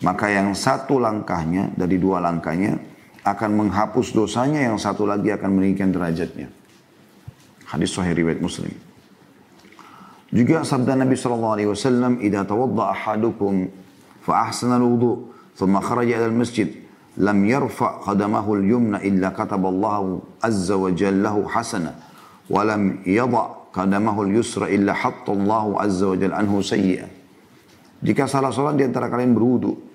Maka yang satu langkahnya dari dua langkahnya akan menghapus dosanya, yang satu lagi akan meninggikan derajatnya. Hadis Sahih riwayat Muslim. Juga sabda Nabi sallallahu alaihi wasallam, "Idza tawadda ahadukum fa ahsana al-wudu, thumma kharaja ila al-masjid, lam yarfa qadamahu al-yumna illa kataba Allah azza wa jalla lahu hasana wa lam qadamahu al-yusra illa hatta Allah azza wa jalla anhu sayyi'a. Jika salah seorang di antara kalian berwudu,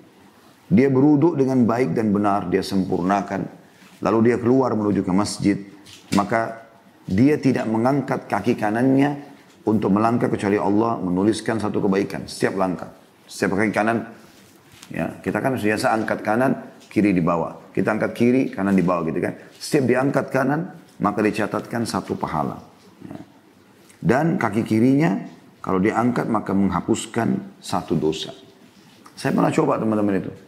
dia berwudu dengan baik dan benar, dia sempurnakan, lalu dia keluar menuju ke masjid, maka dia tidak mengangkat kaki kanannya untuk melangkah kecuali Allah menuliskan satu kebaikan setiap langkah. Setiap kaki kanan, ya kita kan biasa angkat kanan, kiri di bawah. Kita angkat kiri, kanan di bawah gitu kan. Setiap diangkat kanan, maka dicatatkan satu pahala. Ya. Dan kaki kirinya, kalau diangkat maka menghapuskan satu dosa. Saya pernah coba teman-teman itu.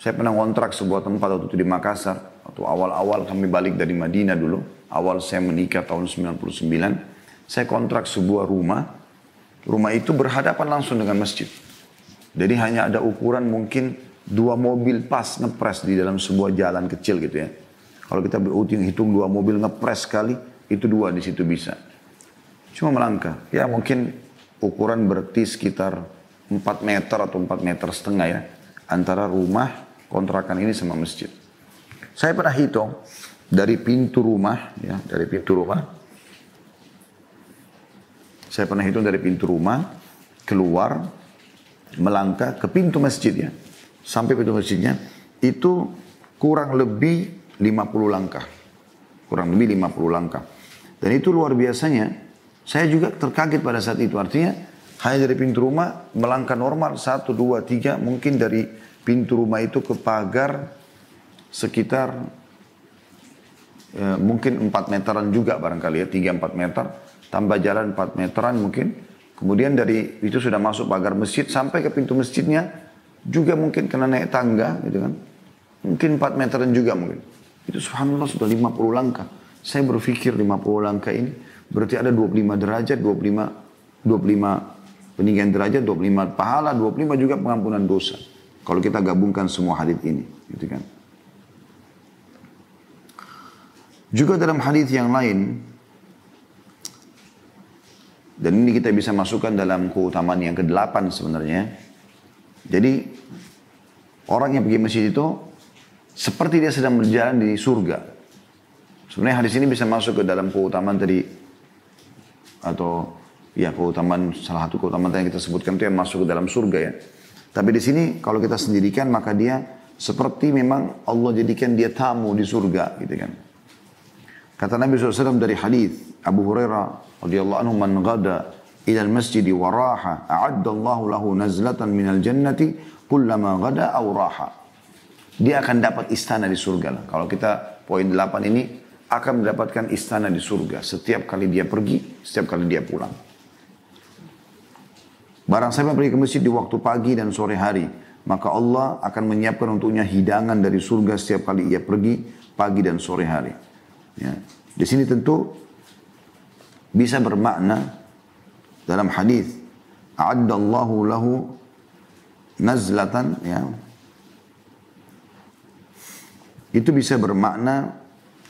Saya pernah kontrak sebuah tempat waktu itu di Makassar. Waktu awal-awal kami balik dari Madinah dulu. Awal saya menikah tahun 99. Saya kontrak sebuah rumah. Rumah itu berhadapan langsung dengan masjid. Jadi hanya ada ukuran mungkin dua mobil pas ngepres di dalam sebuah jalan kecil gitu ya. Kalau kita hitung, hitung dua mobil ngepres sekali, itu dua di situ bisa. Cuma melangkah. Ya mungkin ukuran berarti sekitar 4 meter atau 4 meter setengah ya. Antara rumah kontrakan ini sama masjid. Saya pernah hitung dari pintu rumah, ya dari pintu rumah. Saya pernah hitung dari pintu rumah, keluar, melangkah ke pintu masjid ya sampai pintu masjidnya itu kurang lebih 50 langkah. Kurang lebih 50 langkah. Dan itu luar biasanya. Saya juga terkaget pada saat itu. Artinya hanya dari pintu rumah melangkah normal. Satu, dua, tiga. Mungkin dari pintu rumah itu ke pagar sekitar ya, mungkin 4 meteran juga barangkali ya. 3-4 meter. Tambah jalan 4 meteran mungkin. Kemudian dari itu sudah masuk pagar masjid sampai ke pintu masjidnya juga mungkin kena naik tangga gitu kan. Mungkin 4 meteran juga mungkin. Itu subhanallah sudah 50 langkah. Saya berpikir 50 langkah ini berarti ada 25 derajat, 25 25 peninggian derajat, 25 pahala, 25 juga pengampunan dosa. Kalau kita gabungkan semua hadis ini, gitu kan. Juga dalam hadis yang lain dan ini kita bisa masukkan dalam keutamaan yang ke-8 sebenarnya jadi orang yang pergi masjid itu seperti dia sedang berjalan di surga. Sebenarnya hadis ini bisa masuk ke dalam keutamaan tadi atau ya keutamaan salah satu keutamaan yang kita sebutkan itu yang masuk ke dalam surga ya. Tapi di sini kalau kita sendirikan maka dia seperti memang Allah jadikan dia tamu di surga gitu kan. Kata Nabi SAW dari hadis Abu Hurairah radhiyallahu anhu man ghada ila al-masjid wa raha a'adda Allahu lahu nazlatan minal jannati kullama ghada aw raha. Dia akan dapat istana di surga lah. Kalau kita poin 8 ini akan mendapatkan istana di surga setiap kali dia pergi, setiap kali dia pulang. Barang siapa pergi ke masjid di waktu pagi dan sore hari, maka Allah akan menyiapkan untuknya hidangan dari surga setiap kali ia pergi pagi dan sore hari. Ya. Di sini tentu bisa bermakna dalam hadis a'addallahu lahu nazlatan ya itu bisa bermakna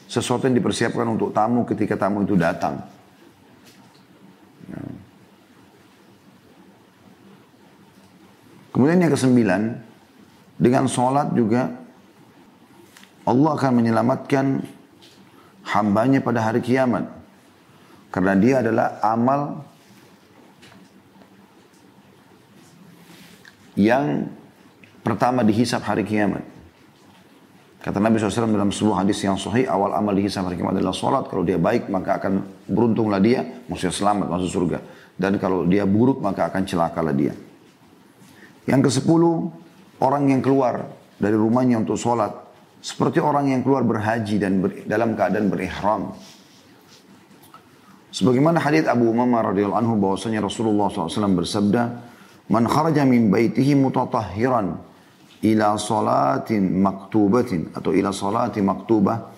sesuatu yang dipersiapkan untuk tamu ketika tamu itu datang. Ya. Kemudian yang kesembilan, dengan sholat juga Allah akan menyelamatkan hambanya pada hari kiamat. Karena dia adalah amal yang pertama dihisap hari kiamat. Kata Nabi SAW dalam sebuah hadis yang sahih, awal amal dihisap hari kiamat adalah sholat. Kalau dia baik, maka akan beruntunglah dia, maksudnya selamat, masuk surga. Dan kalau dia buruk, maka akan celakalah dia. Yang ke sepuluh, orang yang keluar dari rumahnya untuk sholat. Seperti orang yang keluar berhaji dan ber, dalam keadaan berihram. Sebagaimana hadis Abu Umamah radhiyallahu anhu bahwasanya Rasulullah SAW bersabda, "Man kharaja min baitihi mutatahhiran ila salatin maktubatin atau ila salati maktubah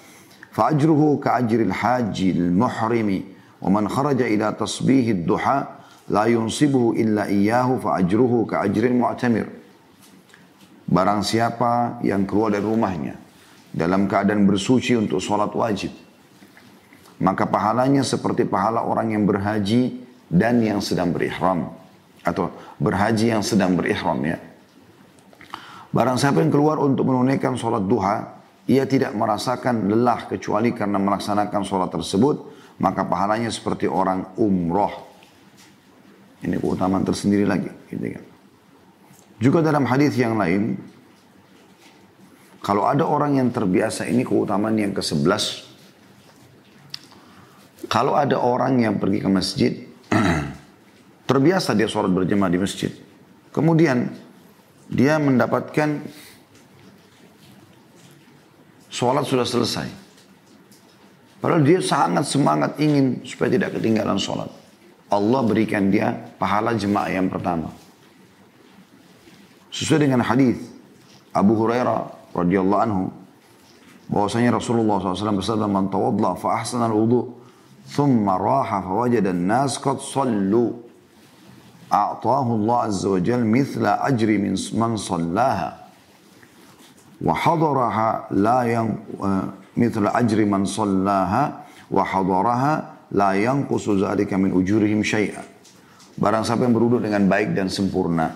fa'ajruhu ka'ajril hajil muhrimi wa man kharaja ila tasbihid duha la yunsibuhu illa iyyahu fa'ajruhu ka'ajril mu'tamir barang siapa yang keluar dari rumahnya dalam keadaan bersuci untuk sholat wajib maka pahalanya seperti pahala orang yang berhaji dan yang sedang berihram atau berhaji yang sedang berihram ya Barang siapa yang keluar untuk menunaikan sholat duha, ia tidak merasakan lelah kecuali karena melaksanakan sholat tersebut, maka pahalanya seperti orang umroh. Ini keutamaan tersendiri lagi. Gitu kan. Juga dalam hadis yang lain, kalau ada orang yang terbiasa, ini keutamaan yang ke-11. Kalau ada orang yang pergi ke masjid, terbiasa dia sholat berjamaah di masjid. Kemudian dia mendapatkan sholat sudah selesai. Padahal dia sangat semangat ingin supaya tidak ketinggalan sholat. Allah berikan dia pahala jemaah yang pertama. Sesuai dengan hadis Abu Hurairah radhiyallahu anhu bahwasanya Rasulullah SAW bersabda man tawadla fa ahsana al-wudu thumma raha fa wajada an-nas qad sallu a'tahu Allah azza wa jalla mithla ajri min man sallaha wa hadaraha la yang uh, mithla ajri man sallaha wa hadaraha Layang yanqusu dzalika kami ujurihim syai'a. Barang siapa yang berwudu dengan baik dan sempurna.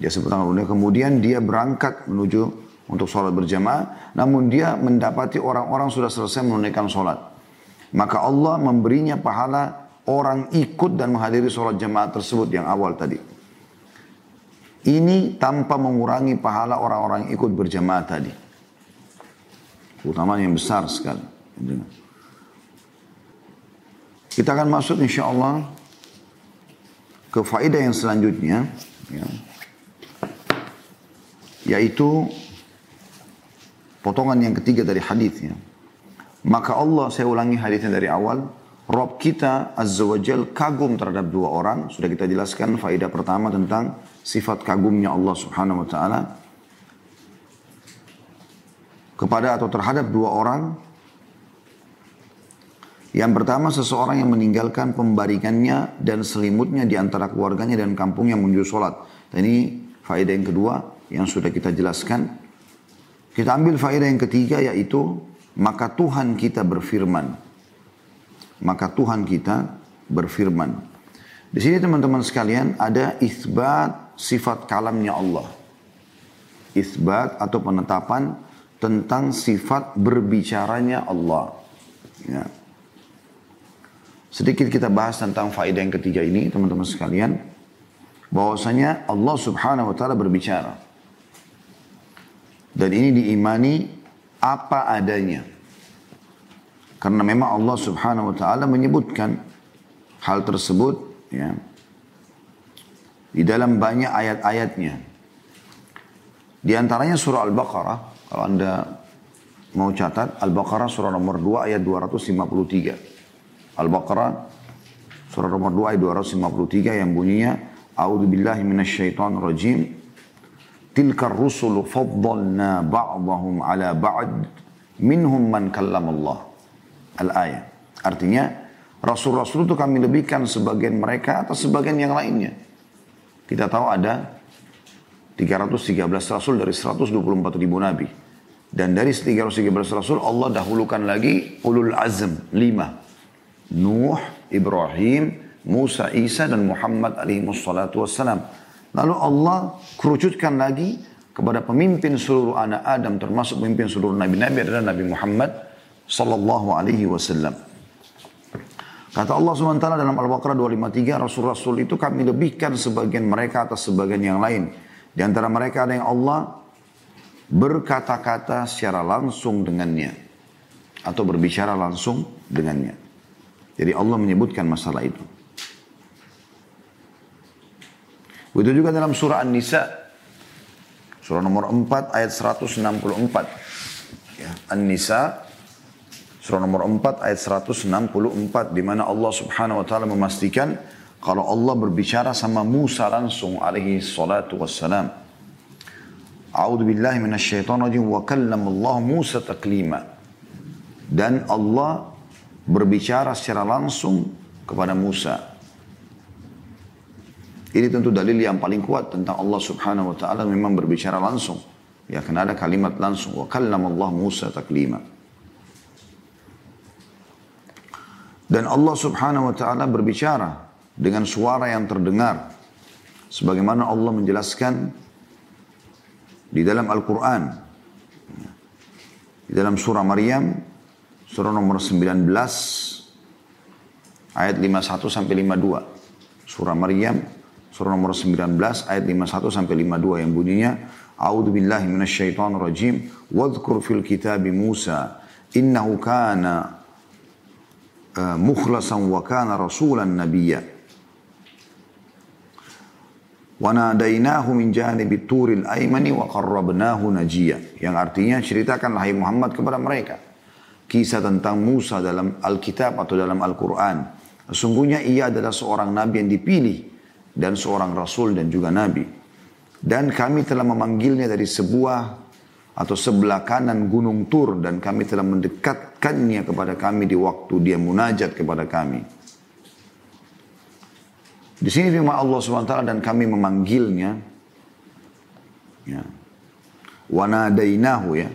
Dia sempurna dunia. kemudian dia berangkat menuju untuk sholat berjamaah namun dia mendapati orang-orang sudah selesai menunaikan sholat. Maka Allah memberinya pahala orang ikut dan menghadiri sholat jamaah tersebut yang awal tadi. Ini tanpa mengurangi pahala orang-orang ikut berjamaah tadi. Utamanya yang besar sekali. Kita akan masuk insya Allah ke faedah yang selanjutnya. Ya, yaitu potongan yang ketiga dari hadisnya. Maka Allah, saya ulangi hadisnya dari awal. Rob kita Azza wa Jal kagum terhadap dua orang. Sudah kita jelaskan faedah pertama tentang sifat kagumnya Allah subhanahu wa ta'ala. Kepada atau terhadap dua orang. Yang pertama seseorang yang meninggalkan pembarikannya dan selimutnya di antara keluarganya dan kampungnya menuju sholat. Dan ini faedah yang kedua yang sudah kita jelaskan. Kita ambil faedah yang ketiga yaitu maka Tuhan kita berfirman maka Tuhan kita berfirman. Di sini teman-teman sekalian ada isbat sifat kalamnya Allah. Isbat atau penetapan tentang sifat berbicaranya Allah. Ya. Sedikit kita bahas tentang faedah yang ketiga ini teman-teman sekalian. Bahwasanya Allah subhanahu wa ta'ala berbicara. Dan ini diimani apa adanya. Karena memang Allah subhanahu wa ta'ala menyebutkan hal tersebut ya, di dalam banyak ayat-ayatnya. Di antaranya surah Al-Baqarah, kalau anda mau catat, Al-Baqarah surah nomor 2 ayat 253. Al-Baqarah surah nomor 2 ayat 253 yang bunyinya, A'udhu billahi minasyaitan rajim. Tilkar rusulu faddalna ba'dahum ala ba'd minhum man kallam Allah al-ayat. Artinya Rasul-Rasul itu kami lebihkan sebagian mereka atau sebagian yang lainnya. Kita tahu ada 313 Rasul dari 124 ribu Nabi. Dan dari 313 Rasul Allah dahulukan lagi ulul azm lima. Nuh, Ibrahim, Musa, Isa dan Muhammad alaihi wassalatu wassalam. Lalu Allah kerucutkan lagi kepada pemimpin seluruh anak Adam termasuk pemimpin seluruh nabi-nabi adalah Nabi Muhammad sallallahu alaihi wasallam. Kata Allah SWT dalam Al-Baqarah 253, Rasul-Rasul itu kami lebihkan sebagian mereka atas sebagian yang lain. Di antara mereka ada yang Allah berkata-kata secara langsung dengannya. Atau berbicara langsung dengannya. Jadi Allah menyebutkan masalah itu. Begitu juga dalam surah An-Nisa. Surah nomor 4 ayat 164. Ya, An-Nisa surah nomor 4 ayat 164 di mana Allah Subhanahu wa taala memastikan kalau Allah berbicara sama Musa langsung alaihi salatu wassalam. A'udzu billahi minasyaitonir rajim wa kallama Allah Musa taklima. Dan Allah berbicara secara langsung kepada Musa ini tentu dalil yang paling kuat tentang Allah subhanahu wa ta'ala memang berbicara langsung. Ya, karena ada kalimat langsung. Wa Allah Musa taklima. Dan Allah subhanahu wa ta'ala berbicara dengan suara yang terdengar. Sebagaimana Allah menjelaskan di dalam Al-Quran. Di dalam surah Maryam, surah nomor 19, ayat 51 sampai 52. Surah Maryam surah nomor 19 ayat 51 sampai 52 yang bunyinya A'udzu billahi minasyaitonir rajim. Wadhkur fil kitab Musa. Innahu kana uh, mukhlasan wa kana rasulan nabiyya. Nadainahu min janibi turil aymani wa qarrabnahu yang artinya ceritakan hai Muhammad kepada mereka kisah tentang Musa dalam Alkitab atau dalam Al-Quran sesungguhnya ia adalah seorang nabi yang dipilih dan seorang rasul dan juga nabi. Dan kami telah memanggilnya dari sebuah atau sebelah kanan gunung Tur dan kami telah mendekatkannya kepada kami di waktu dia munajat kepada kami. Di sini firman Allah SWT dan kami memanggilnya ya. Wanadainahu ya.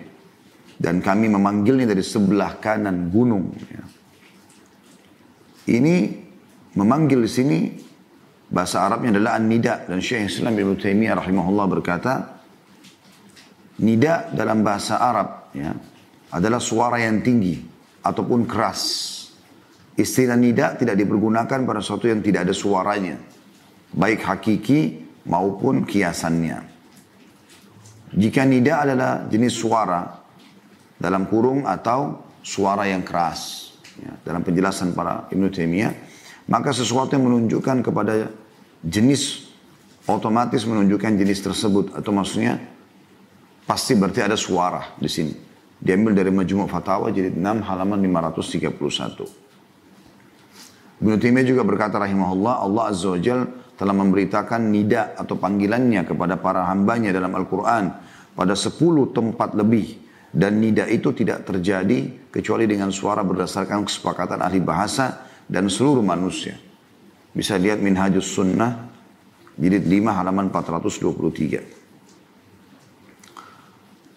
Dan kami memanggilnya dari sebelah kanan gunung ya. Ini memanggil di sini Bahasa Arabnya adalah An-Nida. Dan Syekh Islam Ibn Taimiyah rahimahullah berkata, Nida dalam bahasa Arab ya, adalah suara yang tinggi ataupun keras. Istilah nida tidak dipergunakan pada sesuatu yang tidak ada suaranya. Baik hakiki maupun kiasannya. Jika nida adalah jenis suara dalam kurung atau suara yang keras. Ya, dalam penjelasan para Ibn Taimiyah, maka sesuatu yang menunjukkan kepada jenis otomatis menunjukkan jenis tersebut atau maksudnya pasti berarti ada suara di sini. Diambil dari Majmu' Fatawa jadi 6 halaman 531. Ibnu Taimiyah juga berkata rahimahullah Allah Azza wa Jal telah memberitakan nida atau panggilannya kepada para hambanya dalam Al-Quran pada 10 tempat lebih dan nida itu tidak terjadi kecuali dengan suara berdasarkan kesepakatan ahli bahasa dan seluruh manusia. Bisa lihat Minhajus Sunnah, jilid 5 halaman 423.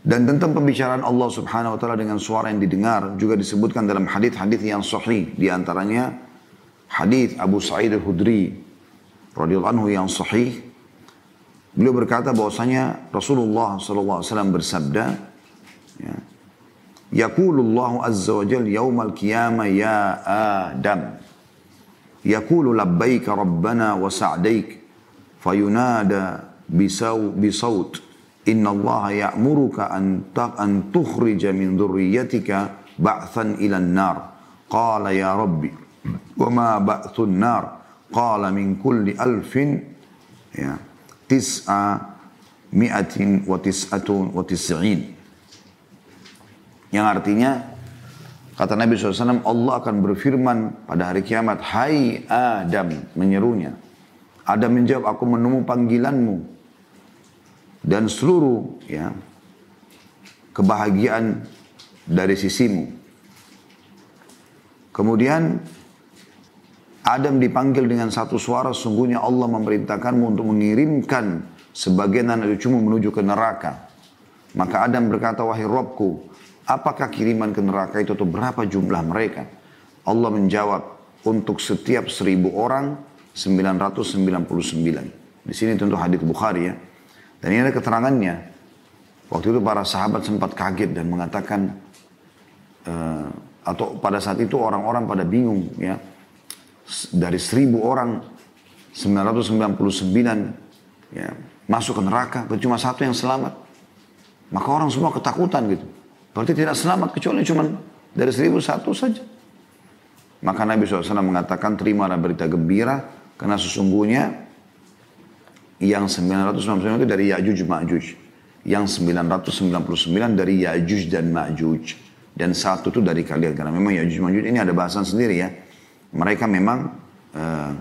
Dan tentang pembicaraan Allah subhanahu wa ta'ala dengan suara yang didengar juga disebutkan dalam hadis-hadis yang sahih. Di antaranya hadis Abu Sa'id al-Hudri radhiyallahu anhu yang sahih. Beliau berkata bahwasanya Rasulullah SAW bersabda, Ya. Yaqulullahu azza wa jal yaumal qiyamah ya Adam. Yaqulu labbaika rabbana wa sa'daik. Fayunada bisaw, bisawt. Inna Allah ya'muruka an, an tukhrija min dhurriyyatika ba'than ilan nar. Qala ya Rabbi. Wa ma ba'thun nar. Qala min kulli alfin. Ya. Tis'a mi'atin wa tis'atun wa tis'in yang artinya Kata Nabi SAW, Allah akan berfirman pada hari kiamat, Hai Adam, menyerunya. Adam menjawab, aku menemu panggilanmu. Dan seluruh ya kebahagiaan dari sisimu. Kemudian Adam dipanggil dengan satu suara, sungguhnya Allah memerintahkanmu untuk mengirimkan sebagian anak cucumu menuju ke neraka. Maka Adam berkata, wahai Robku, apakah kiriman ke neraka itu atau berapa jumlah mereka? Allah menjawab, untuk setiap seribu orang 999. Di sini tentu hadis Bukhari ya. Dan ini ada keterangannya. Waktu itu para sahabat sempat kaget dan mengatakan, uh, atau pada saat itu orang-orang pada bingung ya. Dari seribu orang 999 ya, masuk ke neraka, cuma satu yang selamat. Maka orang semua ketakutan gitu. Berarti tidak selamat kecuali cuma dari seribu satu saja. Maka Nabi SAW mengatakan terimalah berita gembira karena sesungguhnya yang 999 itu dari Ya'juj Ma'juj. Yang 999 dari Ya'juj dan Ma'juj. Dan satu itu dari kalian. Karena memang Ya'juj Ma'juj ini ada bahasan sendiri ya. Mereka memang uh,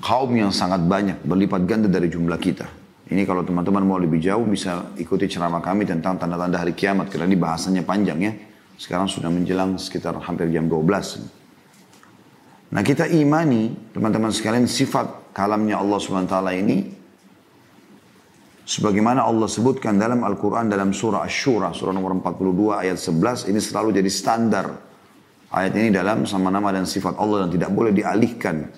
kaum yang sangat banyak. Berlipat ganda dari jumlah kita. Ini kalau teman-teman mau lebih jauh bisa ikuti ceramah kami tentang tanda-tanda hari kiamat. Karena ini bahasanya panjang ya. Sekarang sudah menjelang sekitar hampir jam 12. Nah kita imani teman-teman sekalian sifat kalamnya Allah SWT ini sebagaimana Allah sebutkan dalam Al-Quran dalam surah Ash-Shura surah nomor 42 ayat 11 ini selalu jadi standar ayat ini dalam sama nama dan sifat Allah dan tidak boleh dialihkan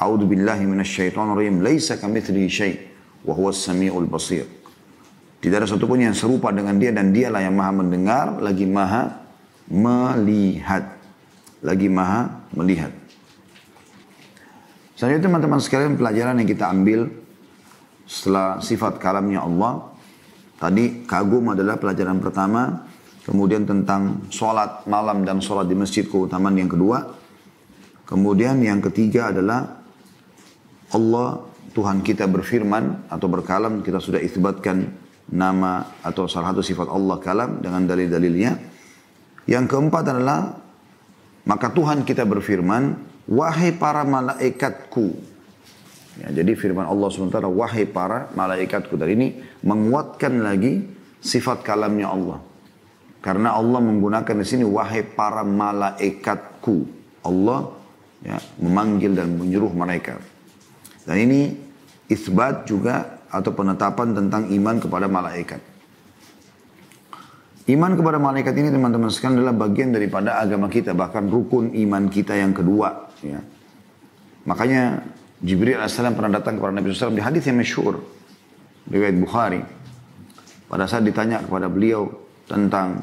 A'udzu billahi minasyaitonir rajim laisa kamitslihi syai' wa huwas samiul basir tidak ada satupun yang serupa dengan dia dan dialah yang maha mendengar lagi maha melihat. Lagi maha melihat. Selanjutnya teman-teman sekalian pelajaran yang kita ambil setelah sifat kalamnya Allah. Tadi kagum adalah pelajaran pertama. Kemudian tentang sholat malam dan sholat di masjid keutamaan yang kedua. Kemudian yang ketiga adalah Allah Tuhan kita berfirman atau berkalam kita sudah isbatkan nama atau salah satu sifat Allah kalam dengan dalil-dalilnya. Yang keempat adalah maka Tuhan kita berfirman, wahai para malaikatku. Ya, jadi firman Allah SWT, wahai para malaikatku. Dan ini menguatkan lagi sifat kalamnya Allah. Karena Allah menggunakan di sini, wahai para malaikatku. Allah ya, memanggil dan menyuruh mereka. Dan ini isbat juga atau penetapan tentang iman kepada malaikat. Iman kepada malaikat ini teman-teman sekalian adalah bagian daripada agama kita, bahkan rukun iman kita yang kedua. Ya. Makanya Jibril AS pernah datang kepada Nabi SAW di hadis yang masyhur riwayat Bukhari. Pada saat ditanya kepada beliau tentang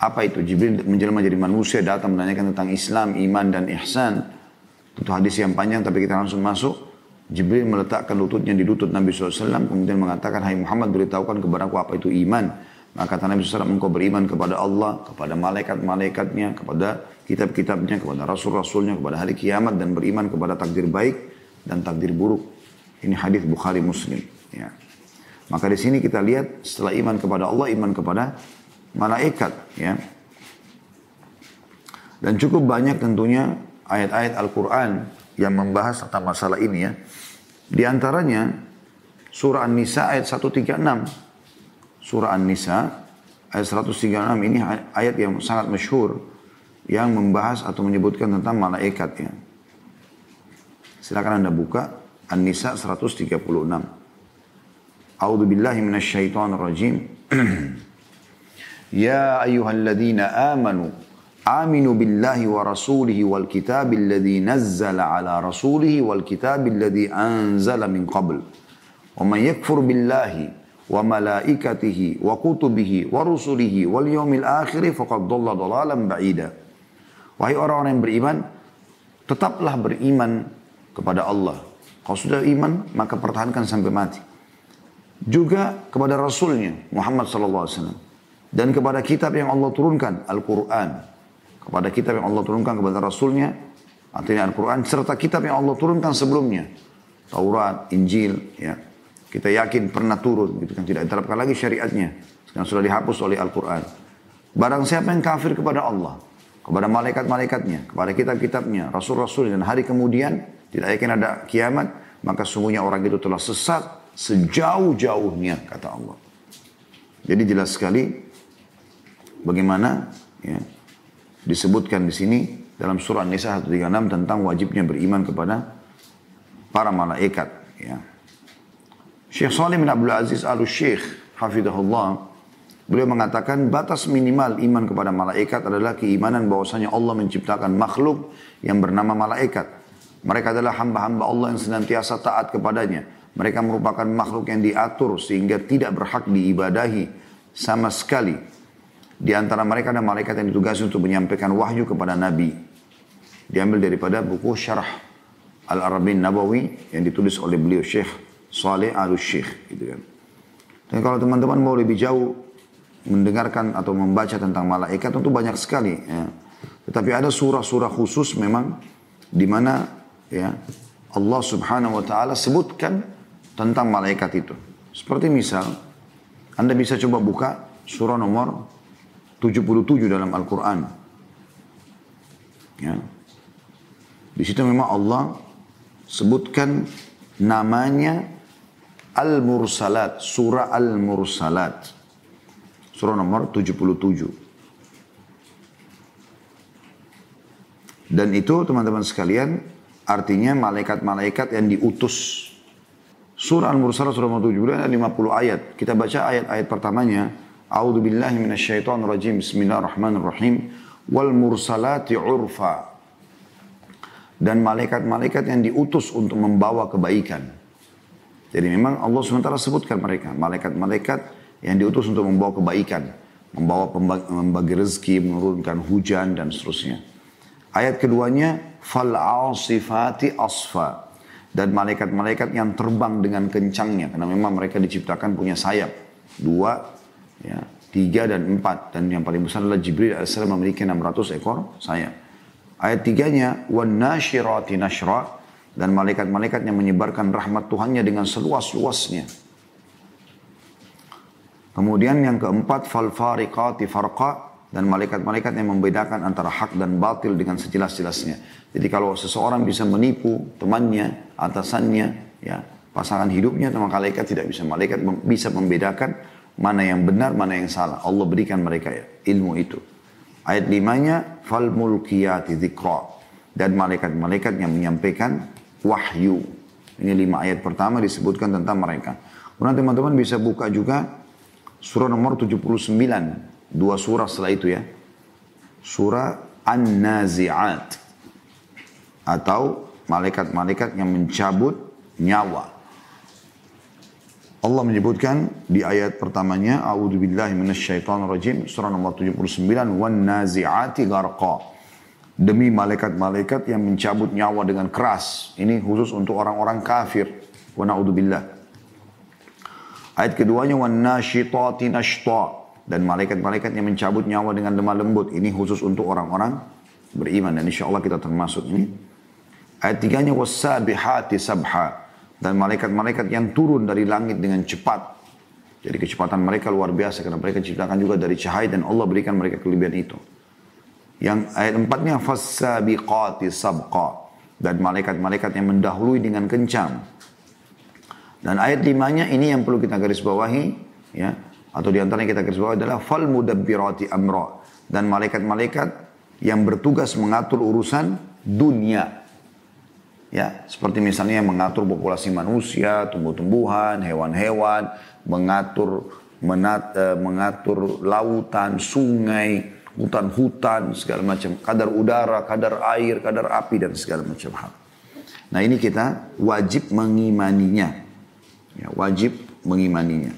apa itu Jibril menjelma jadi manusia datang menanyakan tentang Islam, iman dan ihsan. Tentu hadis yang panjang tapi kita langsung masuk. Jibril meletakkan lututnya di lutut Nabi SAW kemudian mengatakan Hai Muhammad beritahukan kepada aku apa itu iman. Maka kata Nabi SAW, engkau beriman kepada Allah, kepada malaikat-malaikatnya, kepada kitab-kitabnya, kepada rasul-rasulnya, kepada hari kiamat, dan beriman kepada takdir baik dan takdir buruk. Ini hadis Bukhari Muslim. Ya. Maka di sini kita lihat setelah iman kepada Allah, iman kepada malaikat. Ya. Dan cukup banyak tentunya ayat-ayat Al-Quran yang membahas tentang masalah ini ya. Di antaranya surah An-Nisa ayat 136 surah An-Nisa ayat 136 ini ayat yang sangat masyhur yang membahas atau menyebutkan tentang malaikat ya. Silakan Anda buka An-Nisa 136. A'udzu billahi minasyaitonir rajim. ya ayyuhalladzina amanu aminu billahi wa rasulihi wal kitabil ladzi nazzala ala rasulihi wal kitabil ladzi anzala min qabl. Wa man yakfur billahi wa malaikatihi wa kutubihi wa rusulihi wal yawmil akhir faqad dhalla dhalalan ba'ida. Wahai orang-orang yang beriman, tetaplah beriman kepada Allah. Kalau sudah iman, maka pertahankan sampai mati. Juga kepada Rasulnya, Muhammad SAW. Dan kepada kitab yang Allah turunkan, Al-Quran. Kepada kitab yang Allah turunkan kepada Rasulnya, artinya Al-Quran. Serta kitab yang Allah turunkan sebelumnya. Taurat, Injil, ya. Kita yakin pernah turun, gitu kan tidak diterapkan lagi syariatnya. Sekarang sudah dihapus oleh Al-Quran. Barang siapa yang kafir kepada Allah, kepada malaikat-malaikatnya, kepada kitab-kitabnya, rasul-rasul dan hari kemudian tidak yakin ada kiamat, maka sungguhnya orang itu telah sesat sejauh-jauhnya kata Allah. Jadi jelas sekali bagaimana ya, disebutkan di sini dalam surah Nisa 136 tentang wajibnya beriman kepada para malaikat ya. Syekh Salim bin Abdul Aziz al-Syekh, hafidhahullah, beliau mengatakan batas minimal iman kepada malaikat adalah keimanan bahwasanya Allah menciptakan makhluk yang bernama malaikat. Mereka adalah hamba-hamba Allah yang senantiasa taat kepadanya. Mereka merupakan makhluk yang diatur sehingga tidak berhak diibadahi sama sekali. Di antara mereka ada malaikat yang ditugasi untuk menyampaikan wahyu kepada Nabi. Diambil daripada buku Syarah Al-Arabin Nabawi yang ditulis oleh beliau Syekh Saleh Al-Syekh. Gitu kan. Dan kalau teman-teman mau lebih jauh mendengarkan atau membaca tentang malaikat tentu banyak sekali. Ya. Tetapi ada surah-surah khusus memang di mana ya Allah Subhanahu wa taala sebutkan tentang malaikat itu. Seperti misal Anda bisa coba buka surah nomor 77 dalam Al-Qur'an. Ya. Di situ memang Allah sebutkan namanya Al-Mursalat, surah Al-Mursalat. Surah nomor 77. Dan itu teman-teman sekalian artinya malaikat-malaikat yang diutus. Surah Al-Mursalat surah nomor 77 ada 50 ayat. Kita baca ayat-ayat pertamanya. A'udzu billahi minasyaitonir rajim. Bismillahirrahmanirrahim. Wal mursalati urfa. Dan malaikat-malaikat yang diutus untuk membawa kebaikan. Jadi memang Allah SWT sebutkan mereka, malaikat-malaikat yang diutus untuk membawa kebaikan, membawa membagi rezeki, menurunkan hujan dan seterusnya. Ayat keduanya, fal asifati asfa dan malaikat-malaikat yang terbang dengan kencangnya karena memang mereka diciptakan punya sayap dua, ya, tiga dan empat dan yang paling besar adalah Jibril AS memiliki 600 ekor sayap. Ayat tiganya, wan nashra dan malaikat-malaikat yang menyebarkan rahmat Tuhannya dengan seluas-luasnya. Kemudian yang keempat, fal fariqati farqa dan malaikat-malaikat yang membedakan antara hak dan batil dengan sejelas-jelasnya. Jadi kalau seseorang bisa menipu temannya, atasannya, ya pasangan hidupnya, maka malaikat tidak bisa. Malaikat bisa membedakan mana yang benar, mana yang salah. Allah berikan mereka ya, ilmu itu. Ayat limanya, fal mulkiyati dzikra. Dan malaikat-malaikat yang menyampaikan wahyu. Ini lima ayat pertama disebutkan tentang mereka. Kemudian teman-teman bisa buka juga surah nomor 79. Dua surah setelah itu ya. Surah An-Nazi'at. Atau malaikat-malaikat yang mencabut nyawa. Allah menyebutkan di ayat pertamanya, A'udzubillahi minasyaitonirrajim, surah nomor 79, wan nazi'ati gharqa demi malaikat-malaikat yang mencabut nyawa dengan keras. Ini khusus untuk orang-orang kafir. Wa na'udzubillah. Ayat keduanya wan nasyitati nashta dan malaikat-malaikat yang mencabut nyawa dengan lemah lembut. Ini khusus untuk orang-orang beriman dan insya Allah kita termasuk ini. Ayat tiganya wasabihati sabha dan malaikat-malaikat yang turun dari langit dengan cepat. Jadi kecepatan mereka luar biasa karena mereka diciptakan juga dari cahaya dan Allah berikan mereka kelebihan itu. Yang ayat empatnya fasabiqati sabqa dan malaikat-malaikat yang mendahului dengan kencang. Dan ayat limanya ini yang perlu kita garis bawahi ya atau di antaranya kita garis bawahi adalah fal mudabbirati amra dan malaikat-malaikat yang bertugas mengatur urusan dunia. Ya, seperti misalnya mengatur populasi manusia, tumbuh-tumbuhan, hewan-hewan, mengatur menat, uh, mengatur lautan, sungai, hutan-hutan, segala macam, kadar udara, kadar air, kadar api, dan segala macam hal. Nah ini kita wajib mengimaninya. Ya, wajib mengimaninya.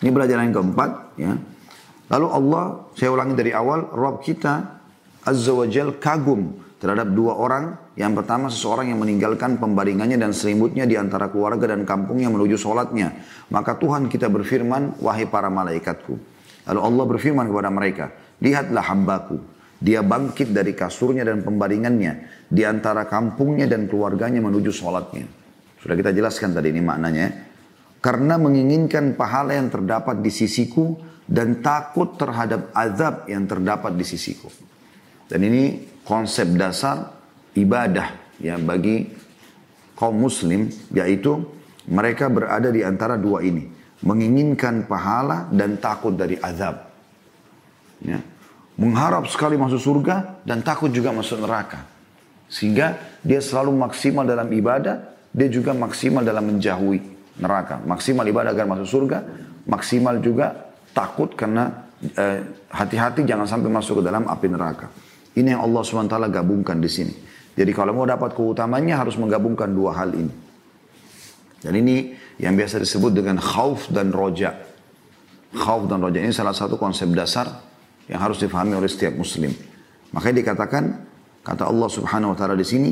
Ini pelajaran yang keempat. Ya. Lalu Allah, saya ulangi dari awal, Rob kita Azza wa Jal kagum terhadap dua orang. Yang pertama seseorang yang meninggalkan pembaringannya dan selimutnya di antara keluarga dan kampungnya menuju sholatnya. Maka Tuhan kita berfirman, wahai para malaikatku. Lalu Allah berfirman kepada mereka, lihatlah hambaku. Dia bangkit dari kasurnya dan pembaringannya. Di antara kampungnya dan keluarganya menuju sholatnya. Sudah kita jelaskan tadi ini maknanya. Karena menginginkan pahala yang terdapat di sisiku dan takut terhadap azab yang terdapat di sisiku. Dan ini konsep dasar ibadah ya bagi kaum muslim yaitu mereka berada di antara dua ini menginginkan pahala dan takut dari azab. Ya. Mengharap sekali masuk surga dan takut juga masuk neraka. Sehingga dia selalu maksimal dalam ibadah, dia juga maksimal dalam menjauhi neraka. Maksimal ibadah agar masuk surga, maksimal juga takut karena eh, hati-hati jangan sampai masuk ke dalam api neraka. Ini yang Allah SWT gabungkan di sini. Jadi kalau mau dapat keutamanya harus menggabungkan dua hal ini. Dan ini yang biasa disebut dengan khauf dan roja. Khauf dan roja ini salah satu konsep dasar yang harus difahami oleh setiap muslim. Makanya dikatakan kata Allah Subhanahu wa taala di sini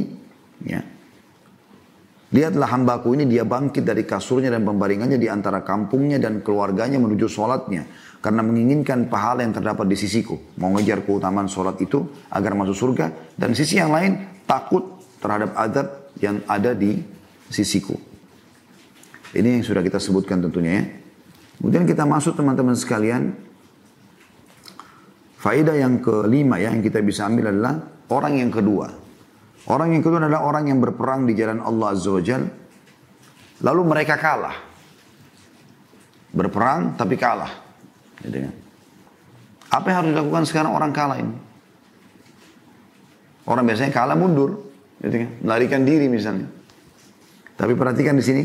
ya. Lihatlah hambaku ini dia bangkit dari kasurnya dan pembaringannya di antara kampungnya dan keluarganya menuju sholatnya. Karena menginginkan pahala yang terdapat di sisiku. Mau ngejar keutamaan sholat itu agar masuk surga. Dan sisi yang lain takut terhadap adab yang ada di sisiku. Ini yang sudah kita sebutkan tentunya ya. Kemudian kita masuk teman-teman sekalian. Faedah yang kelima ya yang kita bisa ambil adalah orang yang kedua. Orang yang kedua adalah orang yang berperang di jalan Allah Azza wa Jal. Lalu mereka kalah. Berperang tapi kalah. Gitu kan. Apa yang harus dilakukan sekarang orang kalah ini? Orang biasanya kalah mundur. Gitu kan. Melarikan diri misalnya. Tapi perhatikan di sini.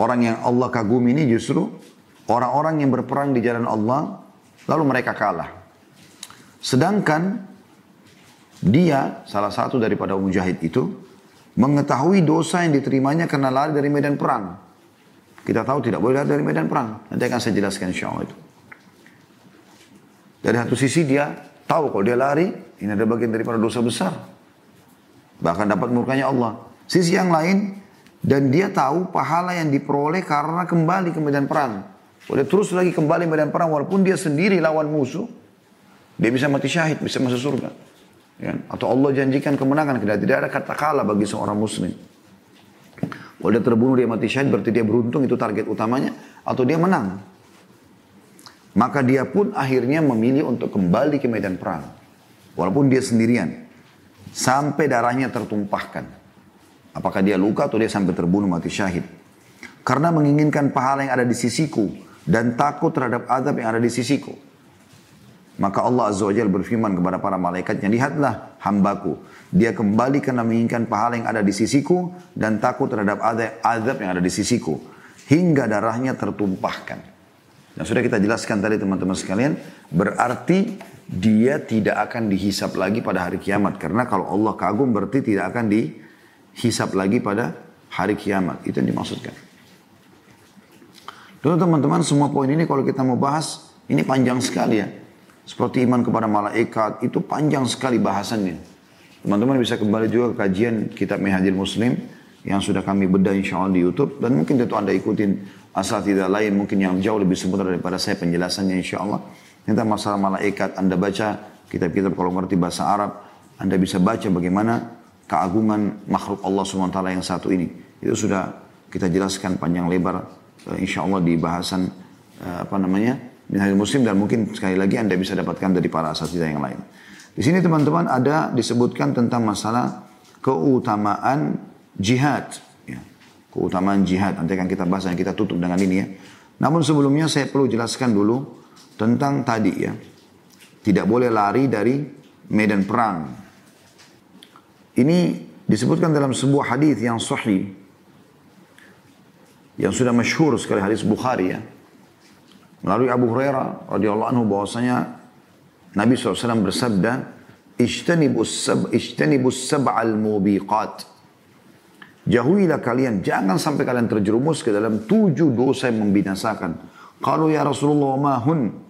Orang yang Allah kagumi ini justru orang-orang yang berperang di jalan Allah lalu mereka kalah. Sedangkan dia salah satu daripada mujahid itu mengetahui dosa yang diterimanya karena lari dari medan perang. Kita tahu tidak boleh lari dari medan perang. Nanti akan saya jelaskan insya Allah itu. Dari satu sisi dia tahu kalau dia lari, ini ada bagian daripada dosa besar. Bahkan dapat murkanya Allah. Sisi yang lain, dan dia tahu pahala yang diperoleh karena kembali ke medan perang. Boleh terus lagi kembali medan perang walaupun dia sendiri lawan musuh. Dia bisa mati syahid, bisa masuk surga. Ya. Atau Allah janjikan kemenangan. Tidak ada kata kalah bagi seorang muslim. Kalau dia terbunuh, dia mati syahid, berarti dia beruntung, itu target utamanya. Atau dia menang. Maka dia pun akhirnya memilih untuk kembali ke medan perang. Walaupun dia sendirian. Sampai darahnya tertumpahkan. Apakah dia luka atau dia sampai terbunuh mati syahid. Karena menginginkan pahala yang ada di sisiku dan takut terhadap azab yang ada di sisiku. Maka Allah Azza wa Jalla berfirman kepada para malaikatnya, lihatlah hambaku. Dia kembali karena menginginkan pahala yang ada di sisiku dan takut terhadap azab yang ada di sisiku. Hingga darahnya tertumpahkan. Dan sudah kita jelaskan tadi teman-teman sekalian, berarti dia tidak akan dihisap lagi pada hari kiamat. Karena kalau Allah kagum berarti tidak akan di hisap lagi pada hari kiamat. Itu yang dimaksudkan. Dulu teman-teman semua poin ini kalau kita mau bahas ini panjang sekali ya. Seperti iman kepada malaikat itu panjang sekali bahasannya. Teman-teman bisa kembali juga ke kajian kitab Mihadil Muslim yang sudah kami bedah insya Allah di Youtube. Dan mungkin tentu Anda ikutin asal tidak lain mungkin yang jauh lebih sempurna daripada saya penjelasannya insya Allah. Tentang masalah malaikat Anda baca kitab-kitab kalau ngerti bahasa Arab. Anda bisa baca bagaimana keagungan makhluk Allah SWT yang satu ini. Itu sudah kita jelaskan panjang lebar uh, insya Allah di bahasan uh, apa namanya Minhajul Muslim dan mungkin sekali lagi Anda bisa dapatkan dari para asatidah yang lain. Di sini teman-teman ada disebutkan tentang masalah keutamaan jihad. Ya. Keutamaan jihad. Nanti akan kita bahas dan kita tutup dengan ini ya. Namun sebelumnya saya perlu jelaskan dulu tentang tadi ya. Tidak boleh lari dari medan perang. Ini disebutkan dalam sebuah hadis yang sahih yang sudah masyhur sekali hadis Bukhari ya. Melalui Abu Hurairah radhiyallahu anhu bahwasanya Nabi SAW bersabda, "Ijtanibus sab ijtanibus sab'al mubiqat." Jauhilah kalian, jangan sampai kalian terjerumus ke dalam tujuh dosa yang membinasakan. Kalau ya Rasulullah mahun.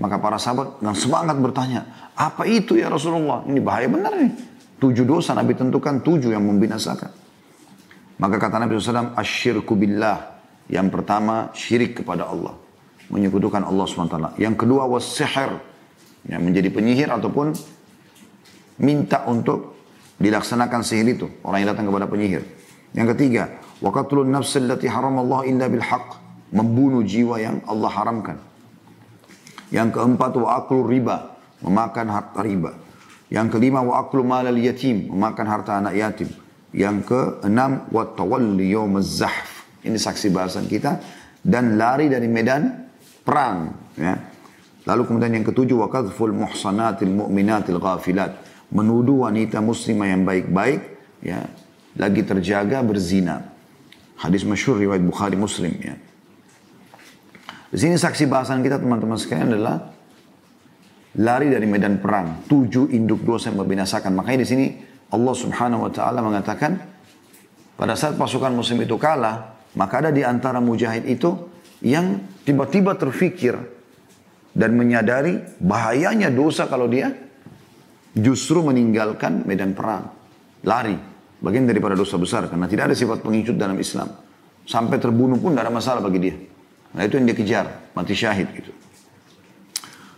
Maka para sahabat dengan semangat bertanya, apa itu ya Rasulullah? Ini bahaya benar nih. Tujuh dosa Nabi tentukan tujuh yang membinasakan. Maka kata Nabi SAW, asyirku billah. Yang pertama, syirik kepada Allah. Menyekutukan Allah SWT. Yang kedua, was sihir. Yang menjadi penyihir ataupun minta untuk dilaksanakan sihir itu. Orang yang datang kepada penyihir. Yang ketiga, waqatlun nafs allati haram Allah illa. Membunuh jiwa yang Allah haramkan. Yang keempat, wa riba. Memakan harta riba. Yang kelima wa aklu malal yatim, memakan harta anak yatim. Yang keenam wa tawalli yawmaz. Ini saksi bahasan kita dan lari dari medan perang, ya. Lalu kemudian yang ketujuh wa muhsanatil mu'minatil ghafilat. Menuduh wanita muslimah yang baik-baik, ya, lagi terjaga berzina. Hadis masyhur riwayat Bukhari Muslim ya. Di sini saksi bahasan kita teman-teman sekalian adalah lari dari medan perang. Tujuh induk dosa yang membinasakan. Makanya di sini Allah subhanahu wa ta'ala mengatakan pada saat pasukan muslim itu kalah, maka ada di antara mujahid itu yang tiba-tiba terfikir dan menyadari bahayanya dosa kalau dia justru meninggalkan medan perang. Lari. Bagian daripada dosa besar. Karena tidak ada sifat pengicut dalam Islam. Sampai terbunuh pun tidak ada masalah bagi dia. Nah itu yang dia kejar. Mati syahid gitu.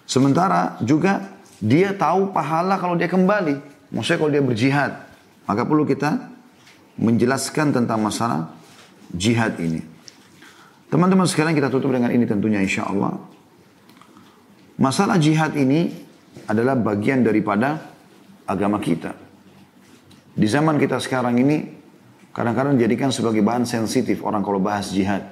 Sementara juga dia tahu pahala kalau dia kembali. Maksudnya kalau dia berjihad. Maka perlu kita menjelaskan tentang masalah jihad ini. Teman-teman sekarang kita tutup dengan ini tentunya insya Allah. Masalah jihad ini adalah bagian daripada agama kita. Di zaman kita sekarang ini kadang-kadang dijadikan sebagai bahan sensitif orang kalau bahas jihad.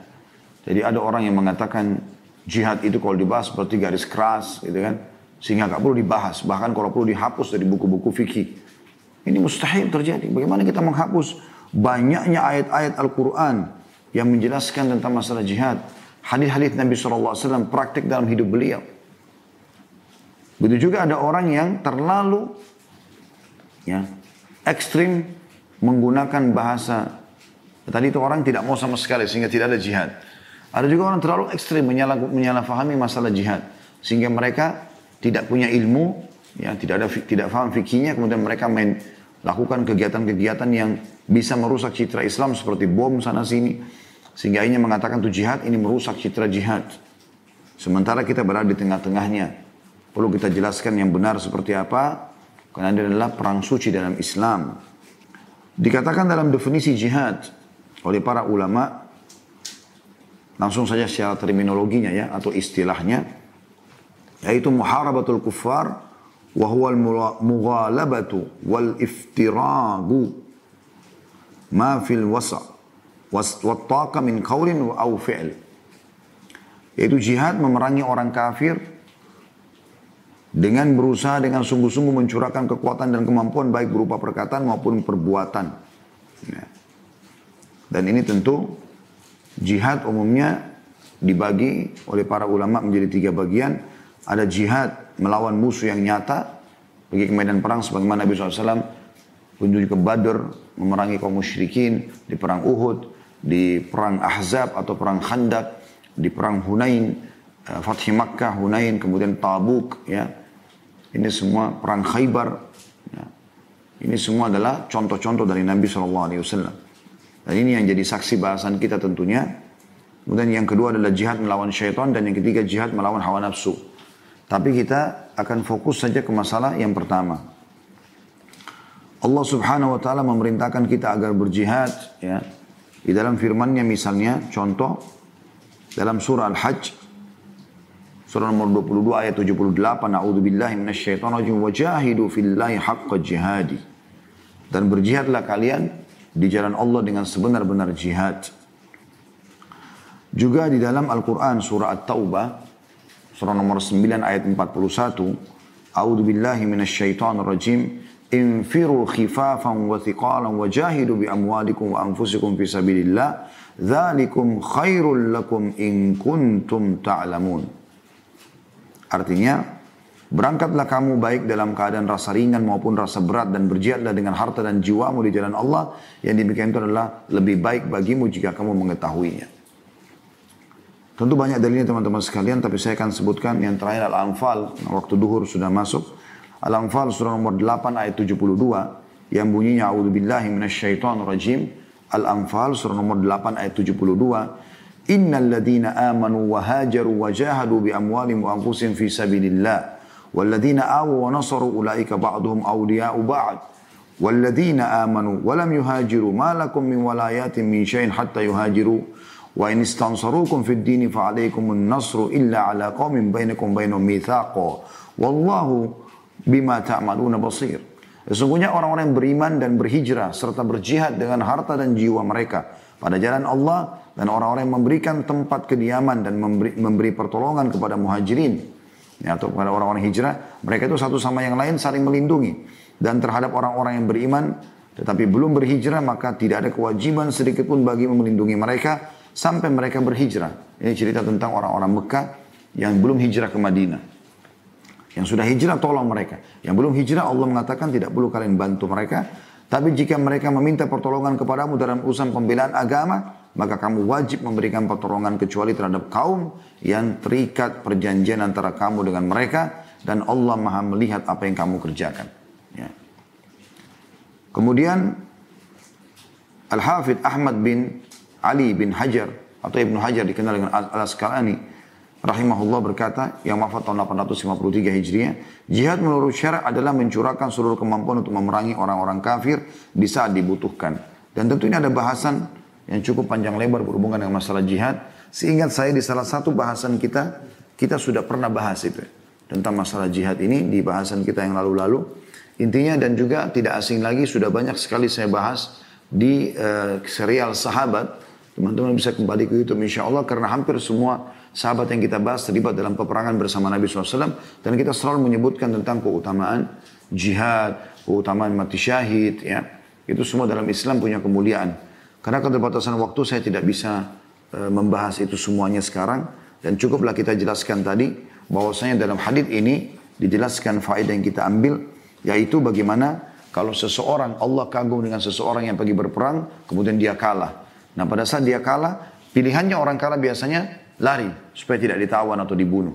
Jadi ada orang yang mengatakan jihad itu kalau dibahas seperti garis keras gitu kan. Sehingga gak perlu dibahas. Bahkan kalau perlu dihapus dari buku-buku fikih. Ini mustahil terjadi. Bagaimana kita menghapus banyaknya ayat-ayat Al-Quran yang menjelaskan tentang masalah jihad. Hadis-hadis Nabi SAW praktik dalam hidup beliau. Begitu juga ada orang yang terlalu ya ekstrim menggunakan bahasa tadi itu orang tidak mau sama sekali sehingga tidak ada jihad. Ada juga orang terlalu ekstrim menyalah, menyalahfahami masalah jihad sehingga mereka tidak punya ilmu, ya tidak ada tidak paham fikihnya kemudian mereka main lakukan kegiatan-kegiatan yang bisa merusak citra Islam seperti bom sana sini sehingga ini mengatakan itu jihad ini merusak citra jihad. Sementara kita berada di tengah-tengahnya. Perlu kita jelaskan yang benar seperti apa. Karena ini adalah perang suci dalam Islam. Dikatakan dalam definisi jihad oleh para ulama. Langsung saja secara terminologinya ya. Atau istilahnya. Yaitu muharabatul kuffar. Wahuwa al-mughalabatu wal-iftiragu. Ma fil wasa. Wattaqa min qawlin au fi'l. Yaitu jihad memerangi orang kafir dengan berusaha dengan sungguh-sungguh mencurahkan kekuatan dan kemampuan baik berupa perkataan maupun perbuatan. Ya. Dan ini tentu jihad umumnya dibagi oleh para ulama menjadi tiga bagian. Ada jihad melawan musuh yang nyata, pergi ke medan perang sebagaimana Nabi SAW menuju ke Badr, memerangi kaum musyrikin, di perang Uhud, di perang Ahzab atau perang Khandak, di perang Hunain, eh, Fathi Makkah, Hunain, kemudian Tabuk, ya, ini semua perang Khaybar. Ya. Ini semua adalah contoh-contoh dari Nabi SAW. Dan ini yang jadi saksi bahasan kita tentunya. Kemudian yang kedua adalah jihad melawan syaitan dan yang ketiga jihad melawan hawa nafsu. Tapi kita akan fokus saja ke masalah yang pertama. Allah Subhanahu wa taala memerintahkan kita agar berjihad ya. Di dalam firman-Nya misalnya contoh dalam surah Al-Hajj Surah nomor 22 ayat 78. A'udzubillahi minasyaitonirrajim. Wajahidu fillahi haqqa jihadi. Dan berjihadlah kalian di jalan Allah dengan sebenar-benar jihad. Juga di dalam Al-Quran surah At-Taubah. Surah nomor 9 ayat 41. A'udzubillahi minasyaitonirrajim. Infiru khifafan wa thiqalan wa jahidu bi amwalikum wa anfusikum fi sabilillah. Dhalikum khairul lakum in kuntum ta'lamun. Artinya, berangkatlah kamu baik dalam keadaan rasa ringan maupun rasa berat dan berjihadlah dengan harta dan jiwamu di jalan Allah. Yang demikian itu adalah lebih baik bagimu jika kamu mengetahuinya. Tentu banyak dalilnya teman-teman sekalian, tapi saya akan sebutkan yang terakhir Al-Anfal, waktu duhur sudah masuk. Al-Anfal surah nomor 8 ayat 72, yang bunyinya A'udzubillahi minasyaitonirrajim. Al-Anfal surah nomor 8 ayat 72, Innal ladina amanu wa hajaru wa jahadu bi amwalim wa anfusihim fi sabilillah. Walladina awu wa nasaru ulaika ba'duhum awliya'u ba'd. Walladina amanu wa lam yuhajiru ma lakum min walayatin min syai'in hatta yuhajiru. Wa in istansarukum fid dini fa'alaikum nasru illa ala qawmin bainakum bainahum mithaqa. Wallahu bima ta'maluna basir. Sesungguhnya orang-orang yang beriman dan berhijrah serta berjihad dengan harta dan jiwa mereka pada jalan Allah dan orang-orang yang memberikan tempat kediaman dan memberi, memberi pertolongan kepada muhajirin ya, atau kepada orang-orang hijrah mereka itu satu sama yang lain saling melindungi dan terhadap orang-orang yang beriman tetapi belum berhijrah maka tidak ada kewajiban sedikit pun bagi melindungi mereka sampai mereka berhijrah. Ini cerita tentang orang-orang Mekah yang belum hijrah ke Madinah. Yang sudah hijrah tolong mereka. Yang belum hijrah Allah mengatakan tidak perlu kalian bantu mereka. Tapi jika mereka meminta pertolongan kepadamu dalam urusan pembelaan agama, maka kamu wajib memberikan pertolongan kecuali terhadap kaum yang terikat perjanjian antara kamu dengan mereka dan Allah maha melihat apa yang kamu kerjakan. Ya. Kemudian Al-Hafidh Ahmad bin Ali bin Hajar atau Ibnu Hajar dikenal dengan Al-Asqalani rahimahullah berkata yang wafat tahun 853 Hijriah, jihad menurut syarak adalah mencurahkan seluruh kemampuan untuk memerangi orang-orang kafir di saat dibutuhkan. Dan tentu ini ada bahasan yang cukup panjang lebar berhubungan dengan masalah jihad. Seingat saya di salah satu bahasan kita, kita sudah pernah bahas itu. Tentang masalah jihad ini di bahasan kita yang lalu-lalu. Intinya dan juga tidak asing lagi sudah banyak sekali saya bahas di uh, serial sahabat. Teman-teman bisa kembali ke YouTube insya Allah karena hampir semua sahabat yang kita bahas terlibat dalam peperangan bersama Nabi SAW. Dan kita selalu menyebutkan tentang keutamaan jihad, keutamaan mati syahid. ya Itu semua dalam Islam punya kemuliaan. Karena keterbatasan waktu saya tidak bisa e, membahas itu semuanya sekarang. Dan cukuplah kita jelaskan tadi bahwasanya dalam hadis ini dijelaskan faedah yang kita ambil. Yaitu bagaimana kalau seseorang Allah kagum dengan seseorang yang pergi berperang kemudian dia kalah. Nah pada saat dia kalah pilihannya orang kalah biasanya lari supaya tidak ditawan atau dibunuh.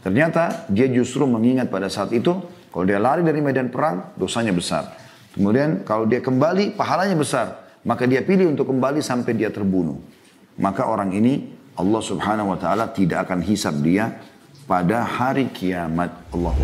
Ternyata dia justru mengingat pada saat itu kalau dia lari dari medan perang dosanya besar. Kemudian kalau dia kembali pahalanya besar. Maka dia pilih untuk kembali sampai dia terbunuh. Maka orang ini Allah subhanahu wa ta'ala tidak akan hisab dia pada hari kiamat. Allah